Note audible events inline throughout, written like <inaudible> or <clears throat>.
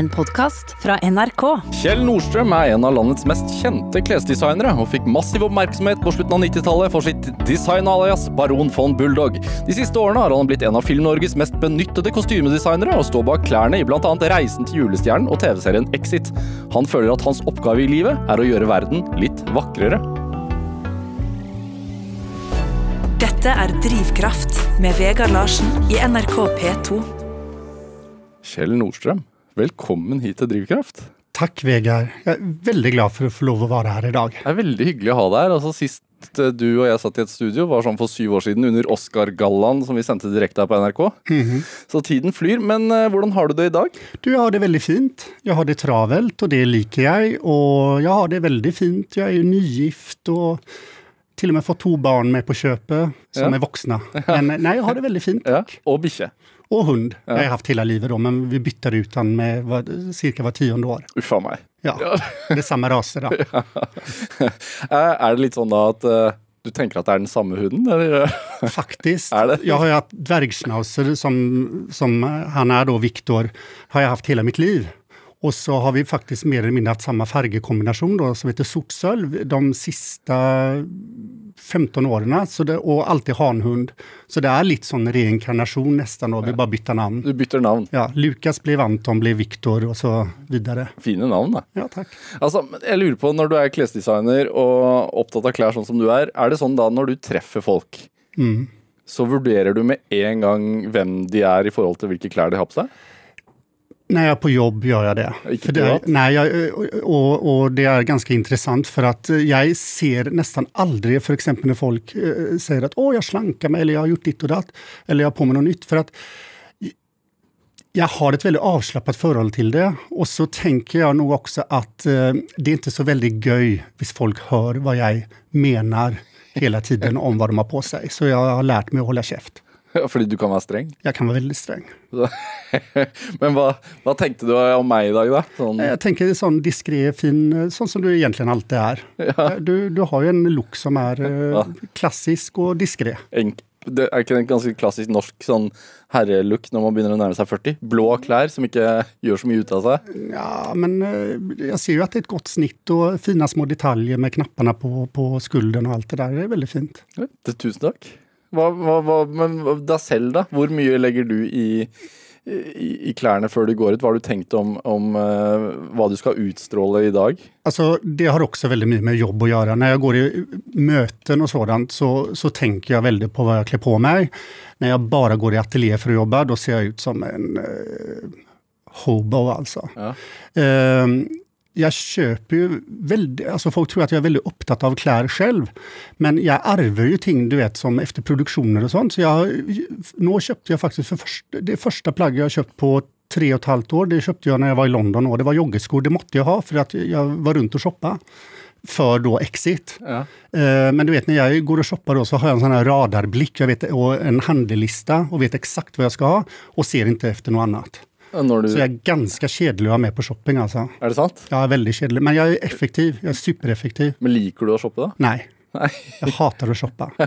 En podkast fra NRK. Kjell Nordstrøm er en av landets mest kjente klesdesignere, og fikk massiv oppmerksomhet på slutten av 90-tallet for sitt design-alias Baron von Bulldog. De siste årene har han blitt en av Film-Norges mest benyttede kostymedesignere, og står bak klærne i bl.a. Reisen til julestjernen og TV-serien Exit. Han føler at hans oppgave i livet er å gjøre verden litt vakrere. Dette er Drivkraft med Vegard Larsen i NRK P2. Kjell Nordstrøm, velkommen hit til Drivkraft. Takk, Vegard. Jeg er veldig glad for å få lov å være her i dag. Det er veldig hyggelig å ha deg her. Altså, sist eh, du og jeg satt i et studio, var sånn for syv år siden under Oscar-gallaen som vi sendte direkte her på NRK. Så tiden flyr. Men eh, hvordan har du det i dag? Du, jeg har det veldig fint. Jeg har det travelt, og det liker jeg. Og jeg har det veldig fint. Jeg er jo nygift og til og med fått to barn med på kjøpet, som Ja. er voksne. <laughs> Men nei, jeg har det veldig fint. Ja, Og bikkje. Og hund. Jeg har hatt hele livet, da, men vi bytter ut den med hva- cirka hvert tiende år. Uff meg. Ja, Det er samme rase, da. <laughs> Eh, <laughs> Er det litt sånn da at eh, du tenker at det er den samme hunden, eller? <laughs> Faktiskt. Är det? Jag har ju haft dvärgschnauzer som, som han är då, Viktor, har jag haft hela mitt liv. Och så har vi faktiskt mer eller mindre haft samma färgkombination då, som heter sortsölv de sista 15 åren. Så det, och alltid hanhund. Så det är lite sån reinkarnation nästan då, vi bara bytte namn. Du bytter navn. Ja, Lukas blev Anton, blev Viktor och så vidare. Fine navn, da. Ja, tack. Altså, jeg lurer på, Når du er klesdesigner og opptatt av klær sånn som du er, er det sånn da når du treffer folk, Mm. så vurderer du med en gang hvem de er i forhold til hvilke klær de har på seg? När jag är på jobb gör jag det. För det nej, jag, och, och det är ganska intressant för att jag ser nästan aldrig, för exempel när folk eh, säger att åh, jag slankar mig eller jag har gjort ditt och datt, eller jag har på mig något nytt. För att jag har ett väldigt avslappnat förhållande till det. Och så tänker jag nog också att eh, det är inte så väldigt göj hvis folk hör vad jag menar hela tiden om vad de har på sig. Så jag har lärt mig att hålla käft. <laughs> Fordi du kan være streng? Jag kan vara väldigt sträng. Så- <laughs> Men hva, hva tenkte du om meg i dag, da? Sånn, Jeg tenker sånn diskré, fin, sånn som du egentlig alltid er. Du, du har jo en look som er eh, <laughs> Ja. klassisk og diskré. det er ikke en ganske klassisk norsk sånn herrelook når man begynner å nærme seg 40? Blå klær som ikke gjør så mye ut av seg? Ja, men eh, jeg ser jo at det er et godt snitt og fine små detaljer med knappene på, på skulden og alt det der. Det er veldig fint. Ja, det- Tusen takk. Hva, hva, hva, men deg selv, da? Hvor mye legger du i, i, i klærne før du går ut? Hva har du tenkt om, om eh, hva du skal utstråle i dag? Alltså, det har också väldigt mycket med jobb att göra. När jag går i möten och sådant så, så tänker jag väldigt på vad jag klär på mig. När jag bara går i ateljé för att jobba, då ser jag ut som en eh, hobo alltså. Ja. Ehm, jag köper ju väldigt, alltså folk tror att jag är väldigt upptatt av kläder själv. Men jag ärver ju ting, du vet, som efter produktioner och sånt. Så jag, nu köpte jag faktiskt för först, det första plagget jag köpt på tre och ett halvt år, det köpte jag när jag var i London och det var joggerskor. Det måste jag ha för att jag var runt och shoppa för då Exit. Ja. Eh, Men du vet när jag går och shoppar då så har jag en sån här radarblick jag vet, och en handellista och vet exakt vad jag ska ha och ser inte efter något annat. Du, Så jag är ganska kedlig att ha med på shopping alltså. er det sant? Jag är väldigt kedlig, men jag är effektiv. Jag är supereffektiv. Men liker du å shoppe, da? Nej, jag hatar att shoppa. <laughs>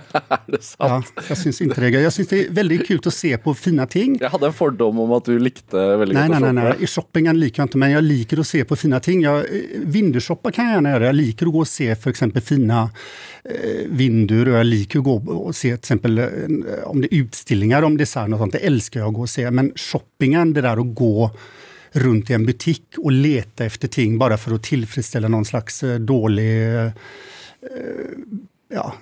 det sant? Ja, jag syns inte det. Jag syns det är väldigt kul att se på fina ting. Jeg hadde en fordom om at du likte veldig Nej, nej, nej, nej. I shoppingen liker jag inte, men jag liker att se på fina ting. Jag, eh, vindushoppa kan jag gärna göra. Jag liker att gå och se för exempel fina eh, vindur och jag liker att gå och se till exempel eh, om det är utställningar om design och sånt. Det älskar jag att gå och se. Men shoppingen, det där att gå runt i en butik och leta efter ting bara för att tillfredsställa någon slags eh, dålig ja,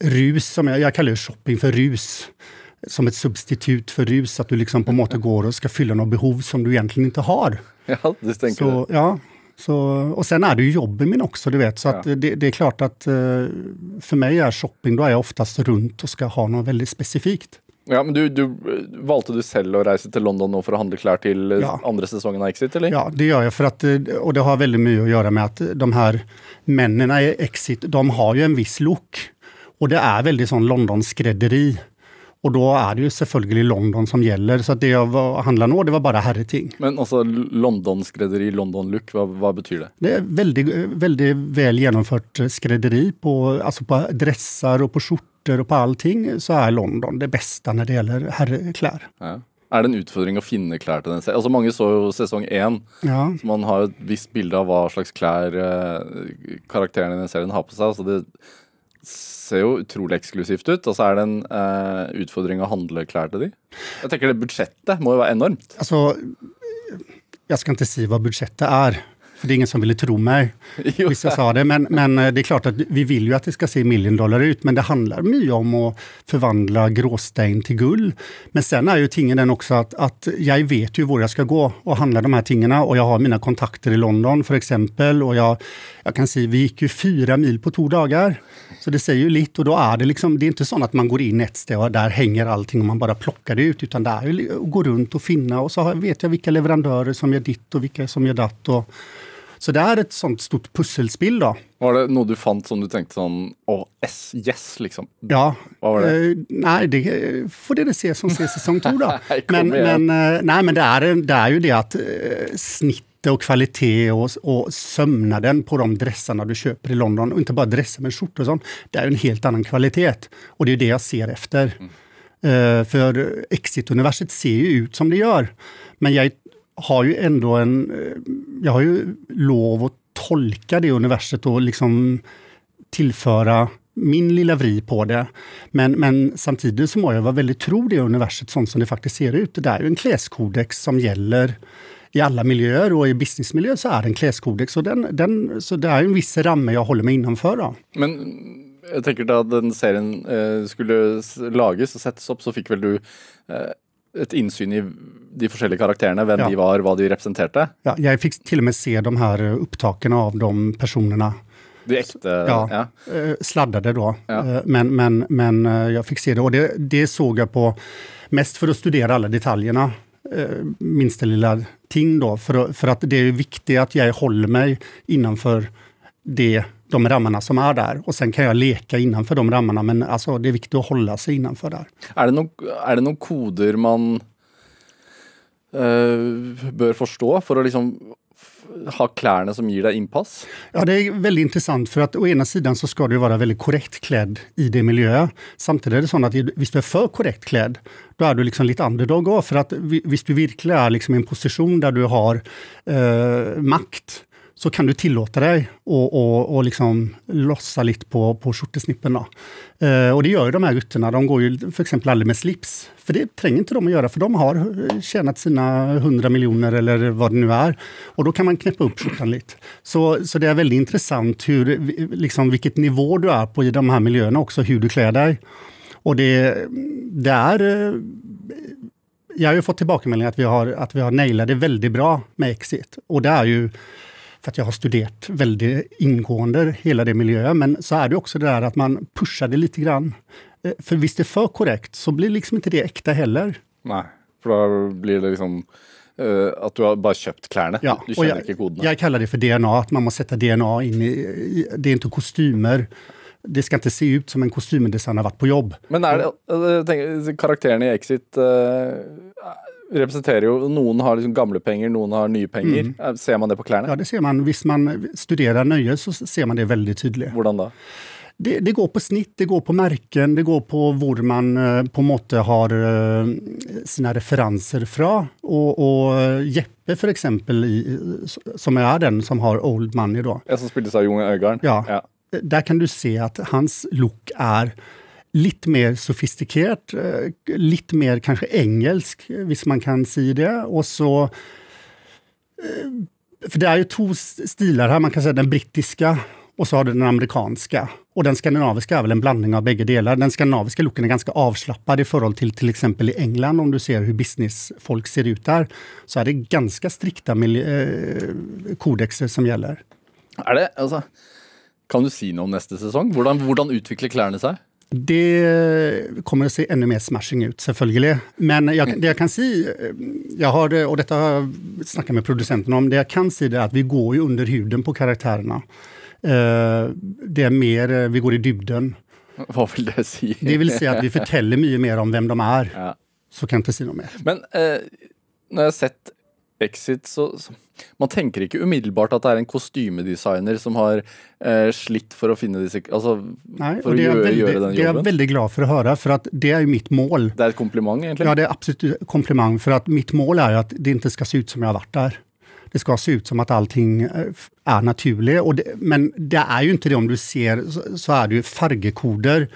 rus, som jag, jag kallar shopping för rus. Som ett substitut för rus, att du liksom på måte går och ska fylla något behov som du egentligen inte har. Ja, du tenker Så, ja, så, och sen är det ju jobben min också, du vet. Så Ja. det, det är klart att eh, för mig är shopping, då är jag oftast runt och ska ha något väldigt specifikt. Ja, men du, du, Valgte du selv å reise til London nå for å handle klær til eh, Ja. andre sesongen av Exit, eller? Ja, det gör jag för att, eh, och det har väldigt mycket att göra med att de här männen i Exit, de har ju en viss look. Och det är väldigt sån London-skrädderi. Och då är det ju selvfølgelig London som gäller. Så att det jag var, handlade nå, det var bara herreting. Men altså, London-skredderi, London-look, hva, hva betyr det? Det är väldigt, väldigt väl genomfört skrädderi på, alltså på dressar och på skjortor och på allting så är London det bästa när det gäller herrekläder. Ja. Er det en utfordring å finne klær til den serien? Altså Mange så jo sesong én, Ja. så man har jo et visst bilde av hva slags klær eh, karakterene i den serien har på seg. Så det ser jo utrolig eksklusivt ut. Og så er det en eh, utfordring å handle klær til de. Jeg tenker det Budsjettet må jo være enormt. Altså, jag ska inte säga vad budsjettet är, för det är ingen som ville tro mig. <laughs> Jag sa det, men, men eh, det är klart att vi vill ju att det ska se million dollar ut, men det handlar mycket om att förvandla gråstein till guld. Men sen är ju tingen den också att, att jag vet ju var jag ska gå och handla de här tingarna och jag har mina kontakter i London för exempel och jag, jag kan säga vi gick ju fyra mil på två dagar. Så det säger ju lite och då är det liksom, det är inte så att man går in ett ställe och där hänger allting och man bara plockar det ut, utan det är ju att gå runt och finna och så vet jag vilka leverantörer som gör ditt och vilka som gör datt. Och, så det är ett sånt stort pusselspill då. Var det noe du fant som du tenkte sånn Å, yes, yes, liksom? Ja. Vad var det? Eh, nej, det eh, får det se som ser säsong två då. <laughs> Men, men, eh, nej, men det är, det är ju det att eh, snittet och kvalitet och, och sömnaden på de dressarna du köper i London, och inte bara dressar men skjortor och sånt, det är en helt annan kvalitet. Och det är det jag ser efter. Mm. Eh, för Exit-universet ser ju ut som det gör. Men jag har ju ändå en... Eh, jag har ju lov att tolka det universet och liksom tillföra min lilla vri på det. Men, men samtidigt så må jag vara väldigt tro det universet sånt som det faktiskt ser ut. Det är ju en kläskodex som gäller i alla miljöer och i businessmiljö så är det en kläskodex. Och den, den, så det är en viss ramme jag håller mig innanför. Då. Men jag tänker da den serien eh, skulle lagas lages sättas upp, så fick väl du eh, et innsyn i de forskjellige karakterene, hvem Ja. de var, hva de representerte? Ja, jag fick till och med se de här upptaken av de personerna De ekte Ja. ja. eh, sladdade då. Ja. Eh, Men, men, men eh, jag fick se det och det, det såg jag på mest för att studera alla detaljerna. Minsta lilla ting då. För, för att det är viktigt att jag håller mig innanför det, de ramarna som är där. Och sen kan jag leka innanför de ramarna men alltså, det är viktigt att hålla sig innanför där. Er det, det noen koder man eh, bør forstå for å liksom ha klærne som gir deg innpass? Ja, det är väldigt intressant för att å ena sidan så ska du vara väldigt korrekt klädd i det miljö. Samtidigt är det så att om du är för korrekt klädd, då är du liksom lite underdog också. För att hvis du verkligen är liksom i en position där du har eh, makt, så kan du tillåta dig och, och, och liksom lossa lite på, på skjortesnippen. Då. Eh, och det gör ju de här gutterna. De går ju för exempel aldrig med slips. För det tränger inte de att göra, för de har eh, tjänat sina 100 miljoner eller vad det nu är. Och då kan man knäppa upp skjortan lite. Så, så det är väldigt intressant hur, liksom, vilket nivå du är på i de här miljöerna också, hur du klär dig. Och det, det är... Eh, jag har ju fått tillbakemelding att vi har, att vi har nailat det väldigt bra med Exit. Och det är ju för att jag har studerat väldigt ingående hela det miljön. Men så är det också det där att man pushar det lite grann. Eh, För visst det är för korrekt så blir liksom inte det äkta heller. Nei. For da blir det liksom eh, at du har bare kjøpt klærne. Ja, du och kjenner jag, ikke kodene. jag kallar det för DNA, att man måste sätta DNA in i, i det är inte kostymer. Det ska inte se ut som en kostymdesigner har varit på jobb. Men er det, altså, jeg tenker, karakterene i Exit eh, representerer jo Noen har liksom gamle penger, noen har nye penger. Eh, Ser man det på klærne? Ja, det ser man. Visst man studerar nöje så ser man det väldigt tydligt. Hvordan da? Det, det går på snitt, det går på märken, det går på hvor man eh, på måte har eh, sina referenser. Og, og eh, Jeppe, for eksempel, i, som er den som har Old Money, da. Jeg som spilles av Jon Øigarden? Ja. ja. Der kan du se at hans look er lite mer sofistikerat, eh, lite mer kanske engelsk, visst man kan säga det. Och så eh, För det är ju två stilar här, Man kan säga den brittiska och så har du den amerikanska. Och den skandinaviska är väl en blandning av bägge delar. Den skandinaviska looken är ganska avslappad i förhållande till till exempel i England, om du ser hur businessfolk ser ut där, Så är det ganska strikta eh, kodexer som gäller. Är det, Alltså, Kan du si något om nästa säsong? Hur utvecklar kläderna sig? Det kommer att se ännu mer smashing ut, selvfølgelig. Men jag, det jag kan si, eh, jag har, och detta har jag snackat med producenten om, det jag kan si är att vi går ju under huden på karaktärerna. Eh, Det är mer, eh, vi går i dybden. <laughs> Hva vil det si? Det vill säga att vi förtäller mycket mer om vem de är. Ja. Så kan jag inte säga något mer. Men eh, jeg har sett Exit, så, så man tenker ikke umiddelbart at det er en kostymedesigner som har eh, slitt for å finne disse altså, Nej, For å är gjøre, väldigt, gjøre den det är jag jobben. väldigt glad för att höra, för att det är ju mitt mål. Det er et kompliment, egentlig. Ja, det är absolut en komplimang, för att mitt mål är ju att det inte ska se ut som jag har varit där. Det ska se ut som att allting eh, är naturligt. Det, men det är ju inte det om du ser, så, så är det ju färgkoder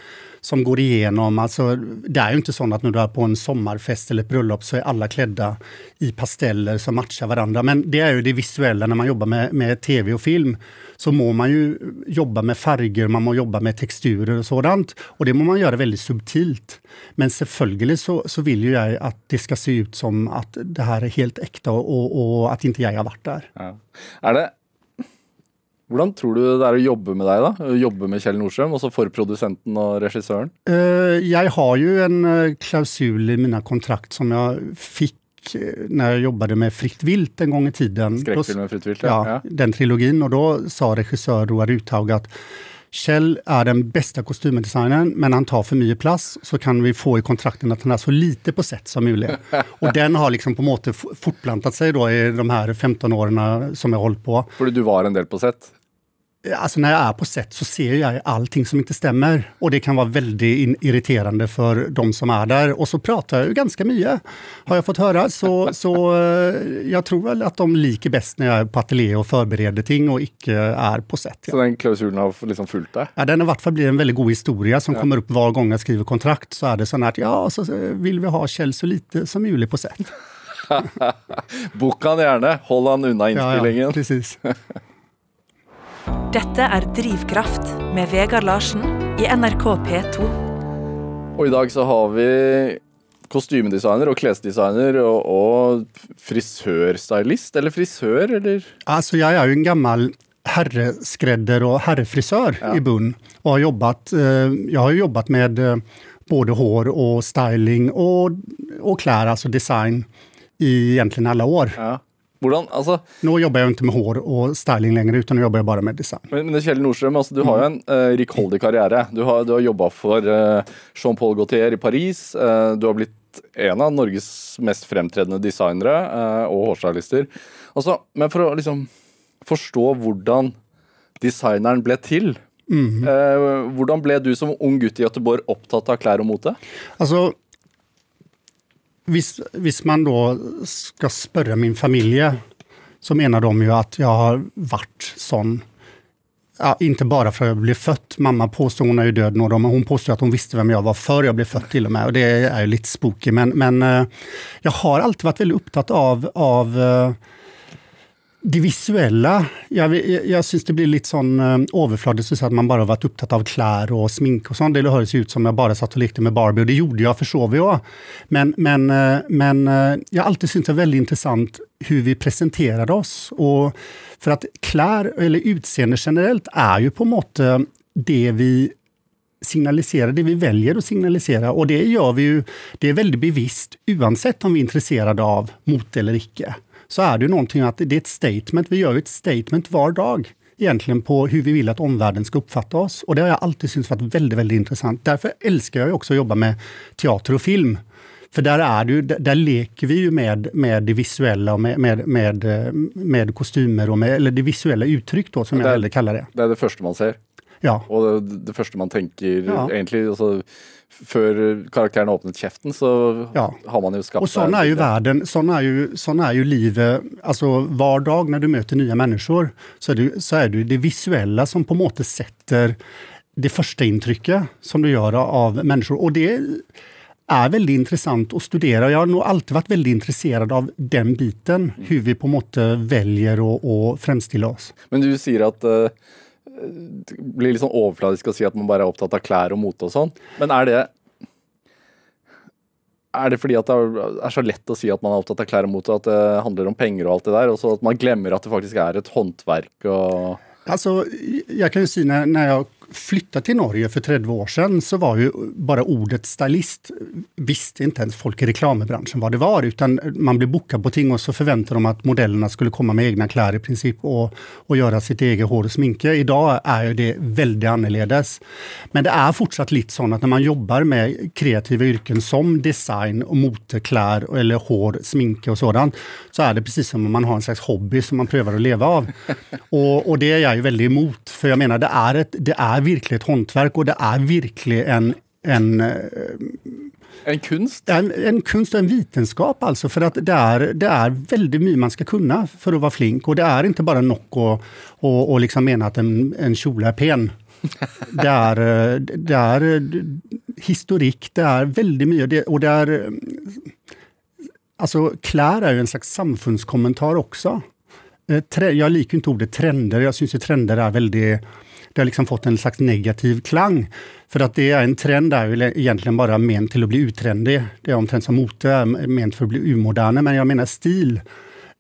som går igenom. Alltså, det är ju inte så att när du är på en sommarfest eller ett bröllop så är alla klädda i pasteller som matchar varandra. Men det är ju det visuella när man jobbar med, med tv och film. Så må man ju jobba med färger, man må jobba med texturer och sådant. Och det må man göra väldigt subtilt. Men självklart så, så vill ju jag att det ska se ut som att det här är helt äkta och, och att inte jag har varit där. Ja. Är det Hvordan tror du det er å jobbe med deg, da? Jobbe med Kjell Nordstrøm, også for produsenten og regissøren? Eh, jag har ju en eh, klausul i mina kontrakt som jag fick eh, när jag jobbade med Fritt vilt en gång i tiden. Skrekkfilmen Fritt vilt? ja, Ja. den trilogin. Och då sa regissör Roar Uthaug att Kjell är den bästa kostymdesignern, men han tar för mycket plats, så kan vi få i kontrakten att han är så lite på set som möjligt. <laughs> Och den har liksom på måte fortplantat sig då i de här 15 åren som jag hållit på. Fordi du var en del på sett? Alltså när jag är på set så ser jag allting som inte stämmer. Och det kan vara väldigt irriterande för de som är där. Och så pratar jag ju ganska mycket, har jag fått höra. Så, så eh, jag tror väl att de liker bäst när jag är på ateljé och förbereder ting och icke är på set. Så Ja. den klausulen har liksom fulgt deg? Ja, den i vart fall blir en väldigt god historia som kommer upp var gång jag skriver kontrakt. Så är det så att ja, så vill vi ha Kjell så lite som möjligt på set. <laughs> Bok han gjerne, hold han unna Ja, ja, precis. <laughs> Dette er Drivkraft med Vegard Larsen i NRK P2. Og i dag så har vi kostymedesigner og klesdesigner og, og frisørstylist, eller frisør, eller? Alltså jag är ju en gammal herreskrädder och herrfrisör Ja. i Bunn och har jobbat, eh, jag har jobbat med eh, både hår och styling och, och kläder, alltså design, i egentligen alla år. Ja. Hvordan, altså, Nu jobbar jag inte med hår och styling längre, utan nu jobbar jag bara med design. men, men Kjell Nordstrøm, altså, du har jo en uh, rikholdig karriere. Du har, du har jobba for eh, Jean-Paul Gaultier i Paris. eh, du har blitt en av Norges mest fremtredende designere eh, og hårstylister. Altså, men for å liksom forstå hvordan designeren ble til eh, Hvordan ble du som ung gutt i Göteborg opptatt av klær og mote? Alltså, Visst, man då ska spöra min familj så menar de ju att jag har varit sån. Ja, inte bara för att jag blev född. Mamma påstår, hon är ju död nu men hon påstår att hon visste vem jag var före jag blev född till och med. Och det är ju lite spooky. Men, men eh, jag har alltid varit väldigt upptatt av, av eh, det visuella. Jag, jag, syns det blir lite sån eh, överflödigt så att man bara har varit upptatt av kläder och smink och sånt. Det hörs ut som jag bara satt och lekte med Barbie och det gjorde jag, försov jag. Men, men, eh, men eh, jag har alltid synts det väldigt intressant hur vi presenterade oss. Och för att kläder, eller utseende generellt, är ju på mått det vi signalisera det vi väljer att signalisera. Och det gör vi ju, det är väldigt bevisst, oavsett om vi är intresserade av mot eller icke. Så är det ju någonting att det är ett statement, vi gör ett statement var dag egentligen på hur vi vill att omvärlden ska uppfatta oss. Och det har jag alltid synts varit väldigt, väldigt intressant. Därför älskar jag också att jobba med teater och film. För där, är ju, där, leker vi ju med, med det visuella och med, med, med, eh, med kostymer, och med, eller det visuella uttryck då, som Det jag är- hellre kallar det. Det er det første man ser. Ja. Og det, det første man tenker Ja. egentlig altså, Før karakteren har åpnet kjeften, så Ja. har man jo skapt Och sån är ju världen, sån är ju, sån är ju livet, alltså var dag när du möter nya människor så är, det, så är det det visuella som på något sätt sätter det första intrycket som du gör av människor. Och det är väldigt intressant att studera. Jag har nog alltid varit väldigt intresserad av den biten, hur vi på något sätt väljer och framställa oss. Men du sier at eh, det blir litt sånn overfladisk å si at man bare er opptatt av klær og mote og sånn. Men er det Er det fordi at det er så lett å si at man er opptatt av klær og mote, at det handler om penger og alt det der, og så at man glemmer at det faktisk er et håndverk og Alltså, jag kan ju säga när, när jag flyttade till Norge för 30 år sedan så var ju bara ordet stylist, visste inte ens folk i reklambranschen vad det var, utan man blev bokad på ting och så förväntade de att modellerna skulle komma med egna kläder i princip och, och göra sitt eget hår och sminke. Idag är det väldigt annorledes. Men det är fortsatt lite så att när man jobbar med kreativa yrken som design och motekläder eller hår, sminke och sådant, så är det precis som om man har en slags hobby som man prövar att leva av. <laughs> och, och det är jag ju väldigt emot, för jag menar det är, ett, det är virkelig ett hantverk och det är virkelig en, en eh, en kunst? En, en kunst och en vetenskap alltså, för att det är, det är väldigt mycket man ska kunna för att vara flink. Och det är inte bara nog att och, och liksom mena att en, en kjol är pen. <laughs> Det är, eh, det är eh, historik, det är väldigt mycket. Och det är, alltså, klär är ju en slags samfundskommentar också. Jag liker inte ordet trender, jag syns att trender är väldigt det har liksom fått en slags negativ klang. För att det är en trend är ju egentligen bara ment till att bli uttrendig. Det är omtrent som mote är ment för att bli umoderna, men jag menar stil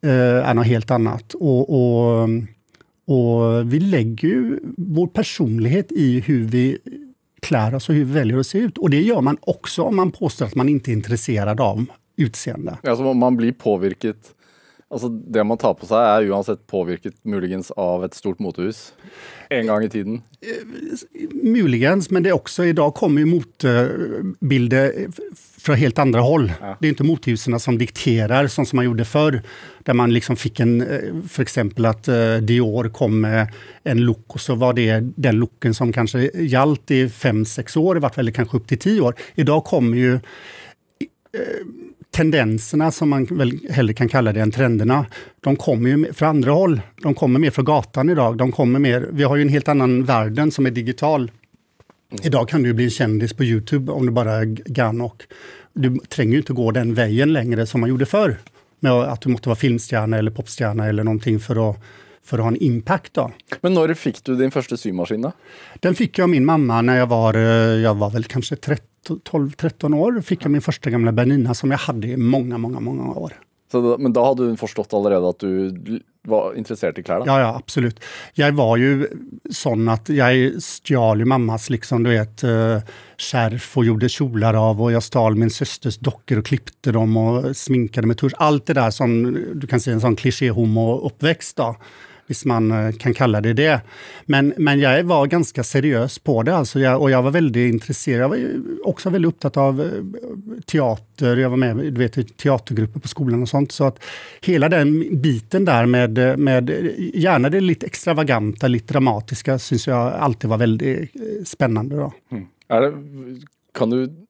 eh, är något helt annat. Och, och, och vi lägger ju vår personlighet i hur vi klär oss och hur vi väljer att se ut. Och det gör man också om man påstår att man inte är intresserad av utseende. Alltså om man blir påverkad Alltså det man tar på sig är uansett påverkat möjligen av ett stort motorhus en gang i tiden? Muligens, men det är också, idag kommer ju motebilder från helt andra håll. Ja. Det är inte motehusen som dikterar, som man gjorde förr. Där man liksom fick en, för exempel att uh, Dior kom med en look och så var det den looken som kanske gällt i fem, sex år, i vart fall, eller kanske upp till tio år. Idag kommer ju uh, tendenserna, som man väl hellre kan kalla det än trenderna, de kommer ju från andra håll. De kommer mer från gatan idag. De kommer mer, vi har ju en helt annan värld som är digital. Mm. Idag kan du bli en kändis på Youtube om du bara är gan och du tränger ju inte gå den vägen längre som man gjorde förr. Med att du måste vara filmstjärna eller popstjärna eller någonting för att för att ha en impact. Då. Men när fick du din första symaskin? Då? Den fick jag av min mamma när jag var, eh, jag var väl kanske 12-13 år. fick jag min första gamla Bernina som jag hade i många, många, många år. Då, men då hade du förstått redan att du var intresserad i kläder? Ja, ja, absolut. Jag var ju sån att jag stal ju mammas liksom, du vet, uh, skärf och gjorde kjolar av och jag stal min systers dockor och klippte dem och sminkade med tusch. Allt det där som du kan säga en sån kliché homo-uppväxt visst man eh, kan kalla det det. Men, men jag var ganska seriös på det alltså jag, och jag var väldigt intresserad. Jag var också väldigt upptatt av eh, teater, jag var med du vet, i teatergrupper på skolan och sånt. Så att hela den biten där med, eh, med gärna det lite extravaganta, lite dramatiska, syns jag alltid var väldigt spännande. Då. Mm. Det, kan du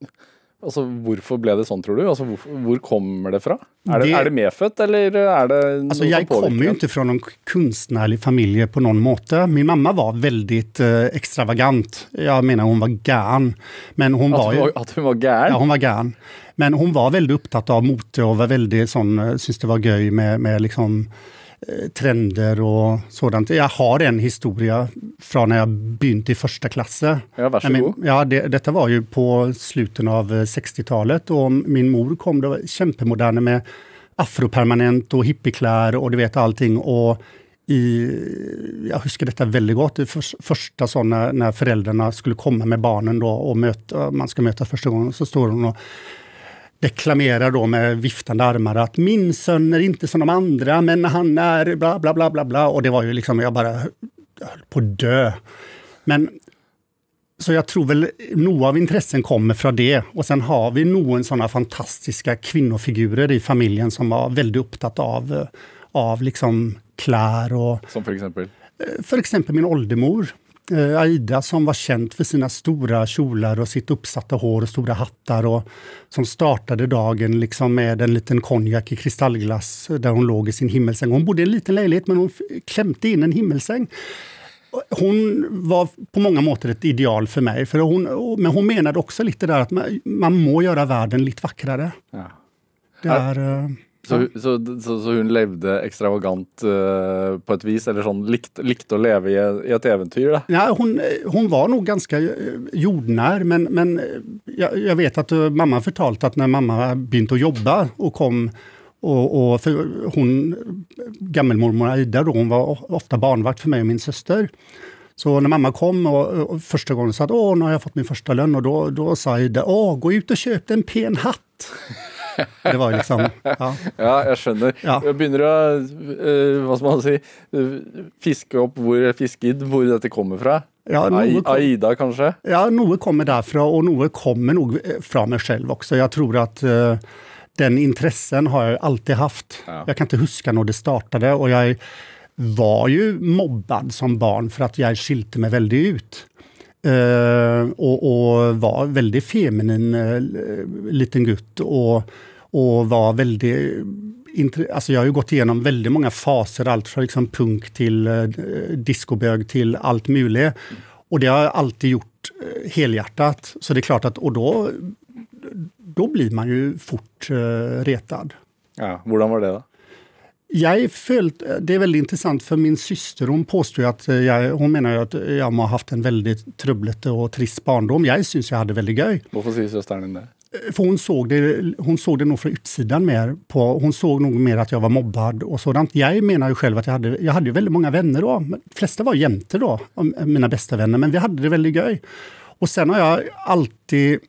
Alltså, varför blev det så tror du? Alltså, var, kommer det ifrån? Är det, det, är det medfött eller är det alltså, Jag kommer ju inte från någon konstnärlig familj på någon måte. Min mamma var väldigt eh, extravagant. Jag menar hon var gärn. Men hon att, var, ju, att hon var gärn? Ja, hon var gärn. Men hon var väldigt upptatt av mode och var väldigt sån, eh, syntes det var göj med, med liksom trender och sådant. Jag har en historia från när jag började i första klass. Ja, varsågod. Ja, det, detta var ju på slutet av 60-talet och min mor kom då kämpemoderna med afropermanent och hippiekläder och du vet allting. Och i, jag huskar detta väldigt gott, det för, första sådana när föräldrarna skulle komma med barnen då och möta, man ska möta första gången, så står hon och deklamerar då med viftande armar att min son är inte som de andra, men han är bla bla bla bla bla. Och det var ju liksom, jag bara höll på att dö. Men så jag tror väl nog av intressen kommer från det. Och sen har vi nog sådana fantastiska kvinnofigurer i familjen som var väldigt upptatt av, av liksom klär och... Som för exempel? För exempel min åldermor eh, Aida som var känd för sina stora kjolar och sitt uppsatta hår och stora hattar och som startade dagen liksom med en liten konjak i kristallglass där hon låg i sin himmelsäng. Hon bodde i en liten lägenhet men hon klämte in en himmelsäng. Hon var på många mått ett ideal för mig, för hon, men hon menade också lite där att man, man må göra världen lite vackrare. Ja. Det är, eh, så, så, så, så, hun levde extravagant uh, på ett vis, eller sånn likte, likte å leve i, i, et eventyr? Da. Ja, hon, hon var nog ganska eh, jordnär, men, men jag, jag vet att mamma fortalte att när mamma begynte å jobbe og kom och, och hon, gammelmormor Aida, då, hon var ofta barnvakt för mig och min syster. Så när mamma kom och, och första gången sa att åh, nu har jag fått min första lön och då, då sa Ida, åh, gå ut och köp en pen hatt. <laughs> det var ju liksom, ja. ja, jag skjønner. Ja. Jeg begynner å, uh, hva skal man si, fiske opp hvor, fiske hvor dette kommer fra. Ja, kom, Aida kanske? Ja, noe kommer därifrån och noe kommer nog från mig själv också. Jag tror att uh, den intressen har jag alltid haft. Ja. Jag kan inte huska när det startade och jag var ju mobbad som barn för att jag skilte mig väldigt ut. Uh, och, och, var väldigt feminin uh, liten gutt och, och var väldigt Alltså jag har ju gått igenom väldigt många faser, allt från liksom punk till uh, discobög till allt möjligt. Och det har jag alltid gjort uh, helhjärtat. Så det är klart att, och då, då blir man ju fort uh, retad. Ja, hur var det då? Jag följt, det är väldigt intressant för min syster hon påstår att jag, hon menar att jag har haft en väldigt trubblete och trist barndom. Jag syns jag hade väldigt göj. Varför säger systern det? För hon såg det, hon såg det nog från utsidan mer. På, hon såg nog mer att jag var mobbad och sådant. Jag menar ju själv att jag hade, jag hade väldigt många vänner då. De flesta var jämte då, mina bästa vänner, men vi hade det väldigt göj. Och sen har jag alltid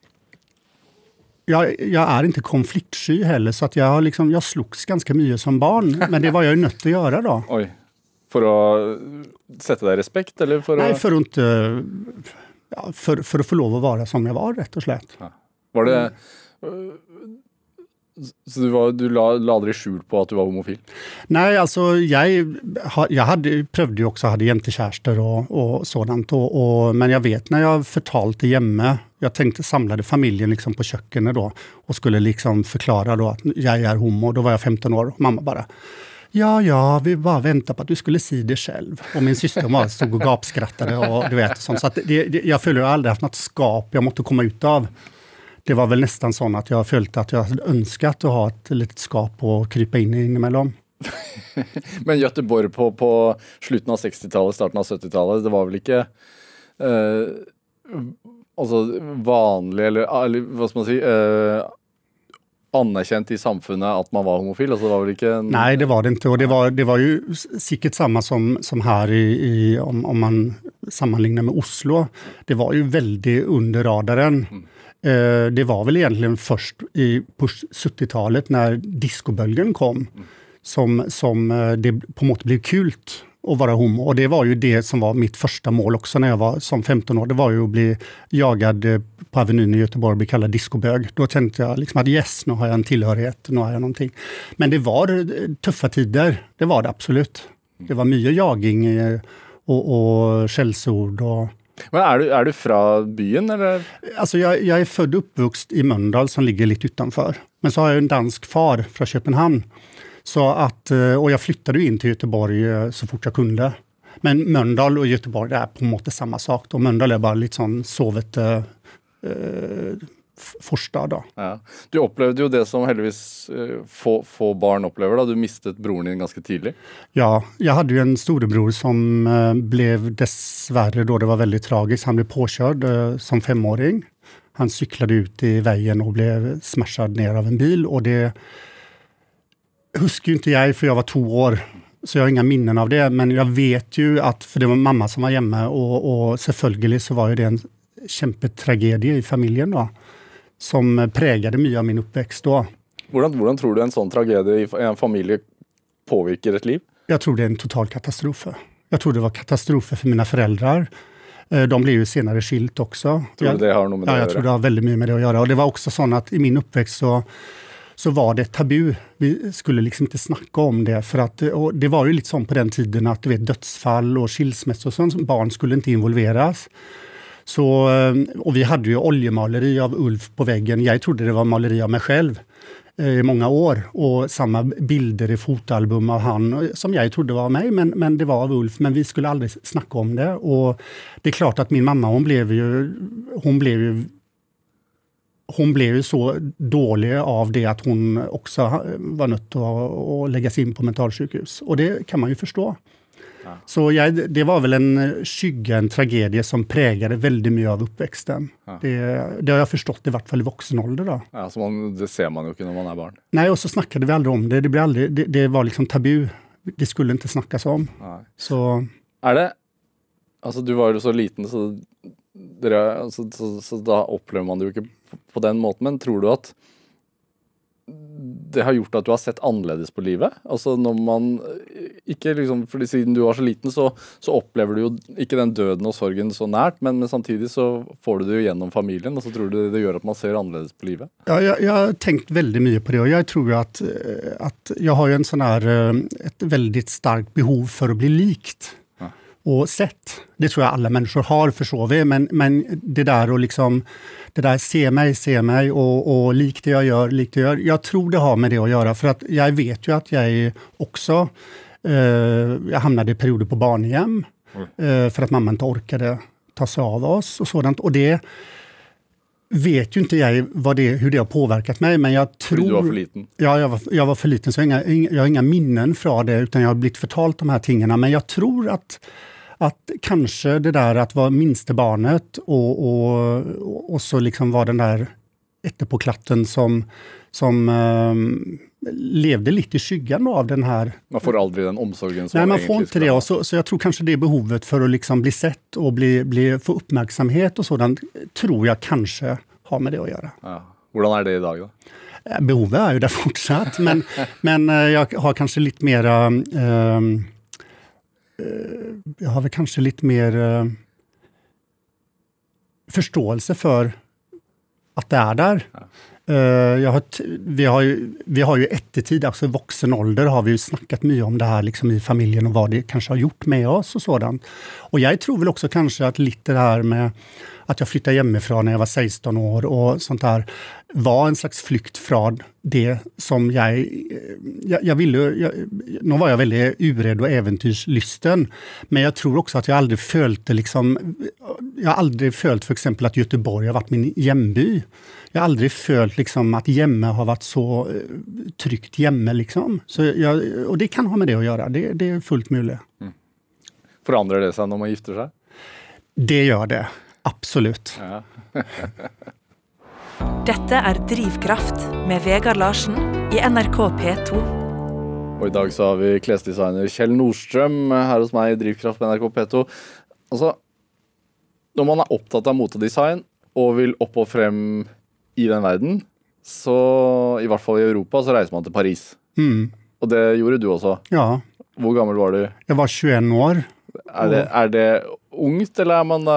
jag, jag, är inte konfliktsky heller, så att jag, liksom, jag slogs ganska mycket som barn. Men det var jag ju nött att göra då. Oj. För att sätta dig i respekt? Eller för Nej, för att inte... Ja, för, för att få lov att vara som jag var, rätt och slätt. Ja. Var det... Så du, var, du la, la aldrig skjul på att du var homofil? Nej, alltså jag, jag hade, prövde ju också, hade jentekärster och, och sådant. Och, och, men jag vet när jag förtalade hemma, jag tänkte samlade familjen liksom på köket då och skulle liksom förklara då att jag är homo. Då var jag 15 år och mamma bara Ja, ja, vi bara väntar på att du skulle se det själv. Och min syster bara stod och gapskrattade och du vet. Sånt. Så att det, det, jag följer aldrig haft något skap jag måste komma ut av det var väl nästan så att jag följt att jag önskat att ha ett litet skap och krypa in i emellan. <laughs> Men Göteborg på, på slutet av 60-talet, starten av 70-talet, det var väl inte eh, alltså vanlig, eller, eller vad ska man säga, eh, anerkänt i samfunnet att man var homofil? Alltså det var väl inte en... Nej, det var det inte. Och det var, det var ju säkert samma som, som här i, i om, om man sammanlignar med Oslo. Det var ju väldigt under radaren. Mm. Eh, det var väl egentligen först i, på 70-talet när discobölgen kom som, som eh, det på något blev kult att vara homo. Och det var ju det som var mitt första mål också när jag var som 15 år. Det var ju att bli jagad eh, på Avenyn i Göteborg och bli kallad discobög. Då tänkte jag liksom att yes, nu har jag en tillhörighet, nu har jag någonting. Men det var eh, tuffa tider, det var det absolut. Det var mycket jaging och, och skällsord och men är du, är du från byn eller? Alltså jag, jag är född och uppvuxen i Mölndal som ligger lite utanför. Men så har jag en dansk far från Köpenhamn. Så att, eh, och jag flyttade in till Göteborg eh, så fort jag kunde. Men Mölndal och Göteborg det är på något samma sak. Då. Mölndal är bara lite sån sovet eh, eh forstad. Då. Ja. Du upplevde ju det som heldigvis eh, få, få barn upplever. Då. Du miste broren din ganska tidigt. Ja, jag hade ju en storebror som eh, blev dessvärre, då det var väldigt tragiskt, han blev påkörd eh, som femåring. Han cyklade ut i vägen och blev smashad ner av en bil. Och det huskar ju inte jag, för jag var två år. Så jag har inga minnen av det. Men jag vet ju att, för det var mamma som var hemma och, och så var ju det en kämpetragedie i familjen. då som präglade mycket av min uppväxt då. Hur tror du en sån tragedi i en familj påverkar ett liv? Jag tror det är en total katastrof. Jag tror det var katastrof för mina föräldrar. Eh, de blev ju senare skilt också. Tror du det har något med det ja, jag tror det har väldigt mycket med det att göra. Och det var också så att i min uppväxt så, så var det tabu. Vi skulle liksom inte snacka om det. För att, det var ju lite så på den tiden att du vet, dödsfall och skilsmässor och sånt, barn skulle inte involveras. Så, eh, och vi hade ju oljemaleri av Ulf på väggen. Jag trodde det var maleri av mig själv eh, i många år. Och samma bilder i fotoalbum av han eh, som jag trodde var av mig, men, men det var av Ulf. Men vi skulle aldrig snacka om det. Och det är klart att min mamma, hon blev ju, hon blev ju hon blev ju så dålig av det att hon också var nött att, att läggas in på mentalsjukhus. Och det kan man ju förstå. Så jag, det var väl en skygga, en tragedie som präglade väldigt mycket av uppväxten. Ja. Det, det, har jag förstått i vart fall i vuxen ålder. Då. Ja, så man, det ser man ju inte när man är barn. Nej, och så snackade vi aldrig om det. Det, blev aldrig, det, det var liksom tabu. Det skulle inte snackas om. Nej. Så... Är det Altså, du var jo så liten, så, dere, altså, så, så da opplever man det jo ikke på, på den måten. Men tror du at det har gjort at du har sett annerledes på livet? Altså når man ikke liksom, fordi Siden du var så liten, så, så opplever du jo ikke den døden og sorgen så nært, men, men, samtidig så får du det jo gjennom familien, og så tror du det gjør at man ser annerledes på livet? Ja, jeg, jeg har tenkt veldig mye på det, og jeg tror jo at, at jeg har jo en sånn her, et veldig sterkt behov for å bli likt och sett. Det tror jag alla människor har, förstår vi. Men, men det där att liksom, det där se mig, se mig och, och likt det jag gör, likt det jag gör. Jag tror det har med det att göra, för att jag vet ju att jag också, eh, jag hamnade i perioder på barnhem, mm. eh, för att mamma inte orkade ta sig av oss och sådant. Och det vet ju inte jag vad det, hur det har påverkat mig, men jag tror... Du var för liten? Ja, jag var, jag var för liten, så jag har, inga, jag har inga minnen från det, utan jag har blivit förtalt de här tingarna. Men jag tror att att kanske det där att vara minste barnet och, och, och så liksom vara den där etterpåklatten som, som um, levde lite i skyggan av den här... Man får aldrig den omsorgen som Nej, man får inte det. Och så, så jag tror kanske det behovet för att liksom bli sett och bli, bli, få uppmärksamhet och sådant, tror jag kanske har med det att göra. Ja. Hur är det idag då? Behovet är ju där fortsatt, men, <laughs> men eh, jag har kanske lite mera um, Eh, jag har väl kanske lite mer eh, förståelse för att det är där. Ja. Uh, har vi, har ju, vi har ju ettetid, alltså vuxen ålder, har vi ju snackat mycket om det här liksom i familjen och vad det kanske har gjort med oss och sådant. Och jag tror väl också kanske att lite det här med att jag flyttade hemifrån när jag var 16 år och sånt där var en slags flykt från det som jag... Jag, jag ville... Jag, nu var jag väldigt urädd och äventyrslysten, men jag tror också att jag aldrig följt liksom... Jag har aldrig följt för exempel att Göteborg har varit min hemby. Jag har aldrig följt liksom att Gemme har varit så eh, tryggt Gemme. Liksom. Så jag, och det kan ha med det att göra, det, det är fullt möjligt. Mm. Förändrar det sig när man gifter sig? Det gör det. Absolut. Ja. <laughs> Dette er Drivkraft med Vegard Larsen i NRK P2. Og I dag så har vi klesdesigner Kjell Nordstrøm her hos meg i Drivkraft med NRK P2. Altså, når man er opptatt av motedesign og vil opp og frem i den verden, så i hvert fall i Europa, så reiser man til Paris. Mm. Og det gjorde du også. Ja. Hvor gammel var du? Jeg var 21 år. Er det, er det ungt, eller er man da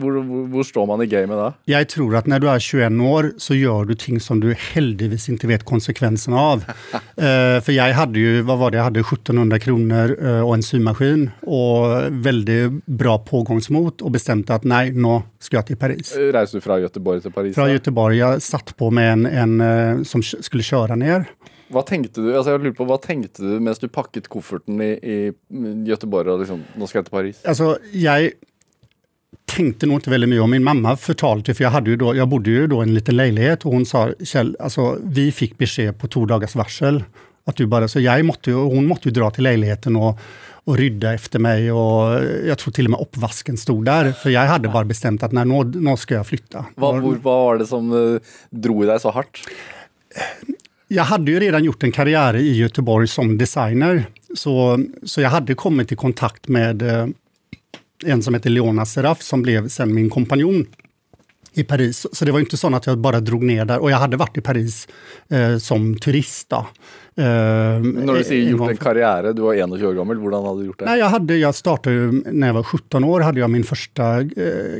hvor, hvor, står man i gamet da? Jeg tror at når du er 21 år, så gjør du ting som du heldigvis ikke vet konsekvensen av. uh, <laughs> for jeg hadde jo hva var det, jeg hadde 1700 kroner uh, og en symaskin og veldig bra pågangsmot og bestemte at nei, nå skal jeg til Paris. Reiste du fra Göteborg til Paris? Fra Göteborg. Jeg satt på med en, en som skulle kjøre ned. Hva tenkte du altså jeg lurer på, hva tenkte du mens du pakket kofferten i, i Göteborg og liksom, nå skal jeg til Paris? Altså, jeg tänkte nog inte väldigt mycket om. Min mamma förtalte, för jag, hade ju då, jag bodde ju då i en liten lägenhet och hon sa, Kjell, alltså, vi fick besked på två dagars varsel. Att du bara, så jag måtte, hon måtte ju dra till lägenheten och, och rydda efter mig och jag tror till och med uppvasken stod där. För jag hade bara bestämt att när, nå, nå ska jag flytta. Vad, vad var det som uh, drog dig så hårt? Jag hade ju redan gjort en karriär i Göteborg som designer. Så, så jag hade kommit i kontakt med eh, en som heter Leona Seraf som blev sen min kompanjon i Paris. Så det var inte så att jag bara drog ner där. Och jag hade varit i Paris eh, som turist. Då. Uh, När du säger gjort en karriär, du var 21 år gammal, hur hade du gjort det? Nej, jag, hade, jag startade när jag var 17 år, hade jag min första uh,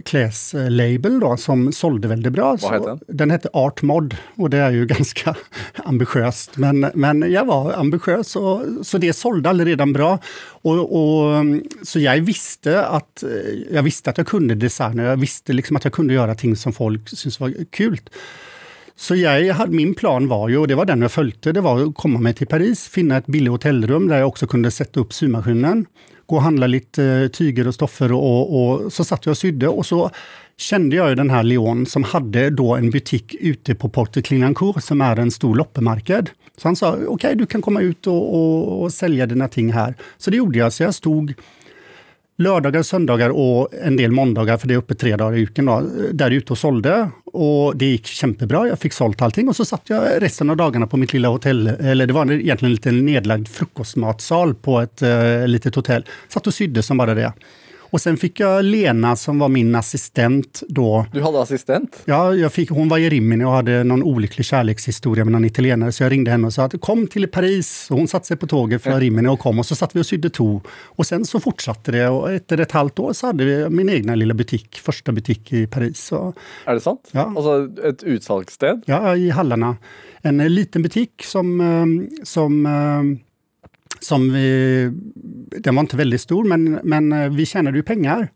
kläslabel då, som sålde väldigt bra. Vad hette den? Den hette Art Mod och det är ju <laughs> ganska ambitiöst. Men, men jag var ambitiös och, så det sålde redan bra. Och, och, så jag visste, att, jag visste att jag kunde designa, jag visste liksom att jag kunde göra ting som folk syntes var kul. Så jag, min plan var ju, och det var den jag följde, det var att komma mig till Paris, finna ett billigt hotellrum där jag också kunde sätta upp symaskinen, gå och handla lite eh, tyger och stoffer och, och, så satt jag och sydde och så kände jag ju den här Leon som hade då en butik ute på Porte Clignancourt som är en stor loppemarknad. Så han sa, okej okay, du kan komma ut och, och, och sälja dina ting här. Så det gjorde jag, så jag stod lördagar, söndagar och en del måndagar, för det är uppe tre dagar i veckan, då, där ute och sålde. Och det gick kämpebra, jag fick sålt allting och så satt jag resten av dagarna på mitt lilla hotell, eller det var egentligen en liten nedlagd frukostmatsal på ett eh, litet hotell. Satt och sydde som bara det. Och sen fick jag Lena som var min assistent då. Du hade assistent? Ja, jag fick, hon var i Rimini och hade någon olycklig kärlekshistoria med någon italienare. Så jag ringde henne och sa att kom till Paris. Och hon satte sig på tåget från Rimini och kom och så satt vi och sydde to. Och sen så fortsatte det och efter ett halvt år så hade vi min egna lilla butik, första butik i Paris. Så, är det sant? Ja. Alltså ett utsalgssted? Ja, i hallarna. En liten butik som, eh, som eh, som vi, den var inte väldigt stor, men, men eh, vi tjänade ju pengar.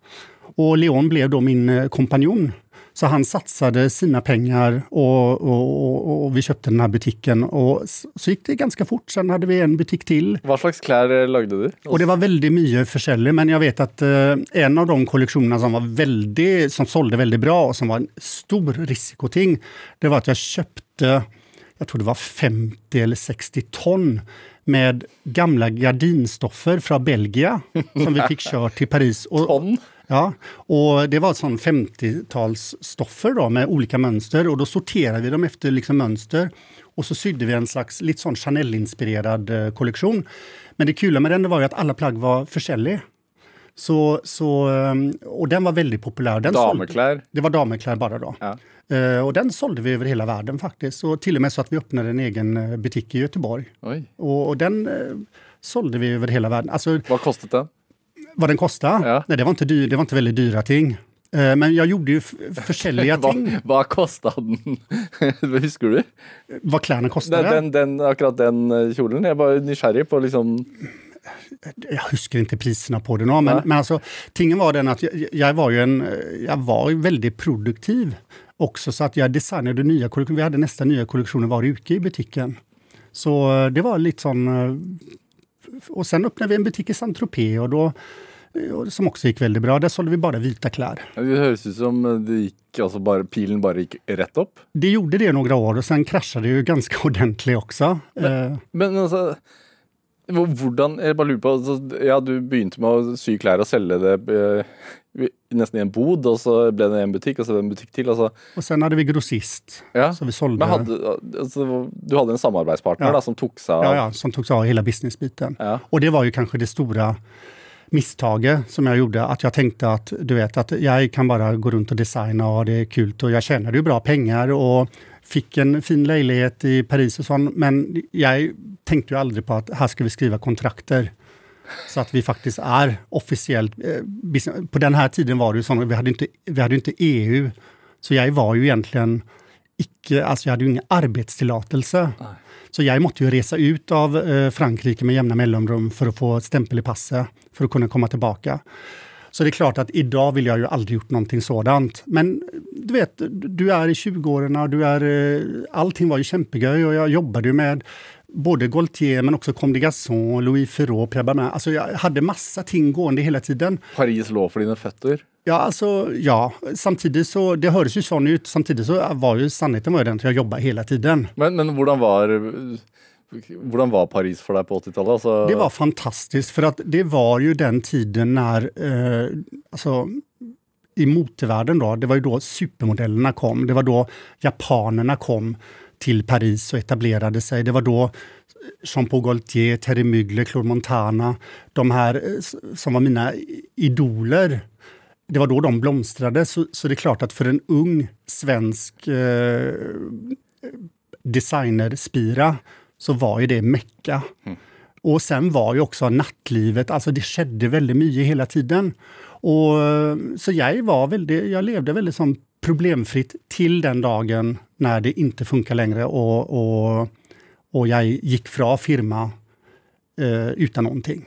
Och Leon blev då min eh, kompanjon. Så han satsade sina pengar och, och, och, vi köpte den här butiken. Och så gick det ganska fort. Sen hade vi en butik till. Vad slags kläder lagde du? Och det var väldigt mycket försäljning. Men jag vet att eh, en av de kollektionerna som, var väldigt, som sålde väldigt bra och som var en stor risikoting, det var att jag köpte, jag tror det var 50 eller 60 ton med gamla gardinstoffer från Belgien som vi fick kört till Paris. Och, Ton? Ja, och det var sån 50-talsstoffer då med olika mönster och då sorterade vi dem efter liksom mönster. Och så sydde vi en slags lite sån Chanel-inspirerad eh, kollektion. Men det kul med den var ju att alla plagg var försäljliga. Så, så, ehm, och den var väldigt populär. Den damerkläder? det var damerkläder bara då. Ja. Uh, och den sålde vi över hela världen faktiskt. Och till och med så att vi öppnade en egen eh, butik i Göteborg. Och, och, den uh, sålde vi över hela världen. Alltså, vad kostade den? Vad den kostade? Ja. Nej, det var, inte dyr, det var inte väldigt dyra ting. Men jag gjorde ju försäljliga <laughs> ting. Vad kostade den? <laughs> Husker du? Vad kläderna kostade? Den, den, akkurat den kjolen. Jag var nyfiken på liksom jag huskar inte priserna på det, men, men alltså, tingen var den att jag, jag, var ju en, jag var väldigt produktiv också, så att jag designade nya kollektioner. Vi hade nästa nya kollektioner varje uke i butiken. Så eh, det var lite sån... Eh, och sen öppnade vi en butik i Saint-Tropez och då eh, som också gick väldigt bra. Där sålde vi bara vita kläder. Det hörs ut som det gick, alltså bara, pilen bara gick rätt upp. Det gjorde det några år och sen kraschade det ju ganska <laughs> ordentligt också. Men, men alltså, Hvordan, jeg bare lurer på, altså, ja, Du begynte med å sy klær og selge det nesten i en bod, og så ble det en butikk, og så en butikk til. Altså. Og sen hadde vi grossist. Ja. Så vi solgte. Men hadde, altså, du hadde en samarbeidspartner ja. da, som tok seg av Ja, ja som tok seg av hele businessbiten. Ja. Og det var jo kanskje det store misstaget som jag gjorde, att jag tänkte att du vet att jag kan bara gå runt och designa och det är kul och jag tjänade ju bra pengar och fick en fin lägenhet i Paris och sånt. Men jag tänkte ju aldrig på att här ska vi skriva kontrakter. Så att vi faktiskt är officiellt... Eh, på den här tiden var det ju så, vi hade inte, vi hade inte EU. Så jag var ju egentligen icke, alltså jag hade ju ingen arbetstillåtelse. Så jag måste ju resa ut av eh, Frankrike med jämna mellanrum för att få stämpel i passet, för att kunna komma tillbaka. Så det är klart att idag vill jag ju aldrig gjort någonting sådant. Men du vet, du är i 20-åren och du är... Eh, allting var ju kämpegöj och jag jobbade ju med både Gaultier men också Comme des Garçons, Louis Ferraud, Pierre Balmain. Alltså jag hade massa ting gående hela tiden. Paris låg för dina fötter? Ja, alltså ja. Samtidigt så, det hördes ju så ut. Samtidigt så var ju sanningen var ju den att jag jobbade hela tiden. Men, men hur var hur var Paris för dig på 80-talet? Alltså... Det var fantastiskt för att det var ju den tiden när eh, alltså, i motorvärlden då, det var ju då supermodellerna kom. Det var då japanerna kom till Paris och etablerade sig. Det var då Jean-Paul Gaultier, Terry Mugler, Claude Montana, de här eh, som var mina idoler. Det var då de blomstrade, så, så det är klart att för en ung svensk eh, designerspira så var ju det Mecka. Mm. Och sen var ju också nattlivet, alltså det skedde väldigt mycket hela tiden. Och, så jag, var väldigt, jag levde väldigt som problemfritt till den dagen när det inte funkar längre och, och, och jag gick från firma eh, utan någonting.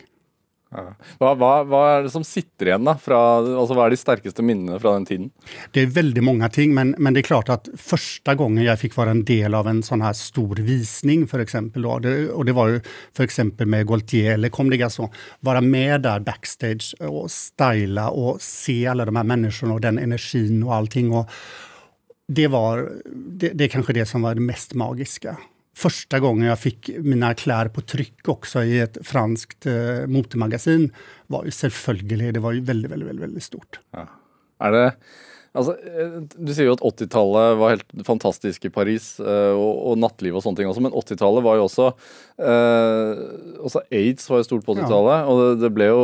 Ja. Vad, vad, vad, är det som sitter igen då? Fra, alltså, vad är de starkaste minnena från den tiden? Det är väldigt många ting, men, men det är klart att första gången jag fick vara en del av en sån här stor visning för exempel, då, det, och det var ju för exempel med Gaultier eller Comme des Garçons, vara med där backstage och styla och se alla de här människorna och den energin och allting. Och det var det, det är kanske det som var det mest magiska första gången jag fick mina kläder på tryck också i ett franskt eh, motormagasin var ju självföljligt. Det var ju väldigt, väldigt, väldigt, väldigt stort. Ja. Är det, Altså, eh, du sier jo at 80-tallet var helt fantastisk i Paris, eh, og, og nattliv og sånne ting også, men 80-tallet var jo også eh, Også aids var jo stort på 80-tallet, og det, det, ble jo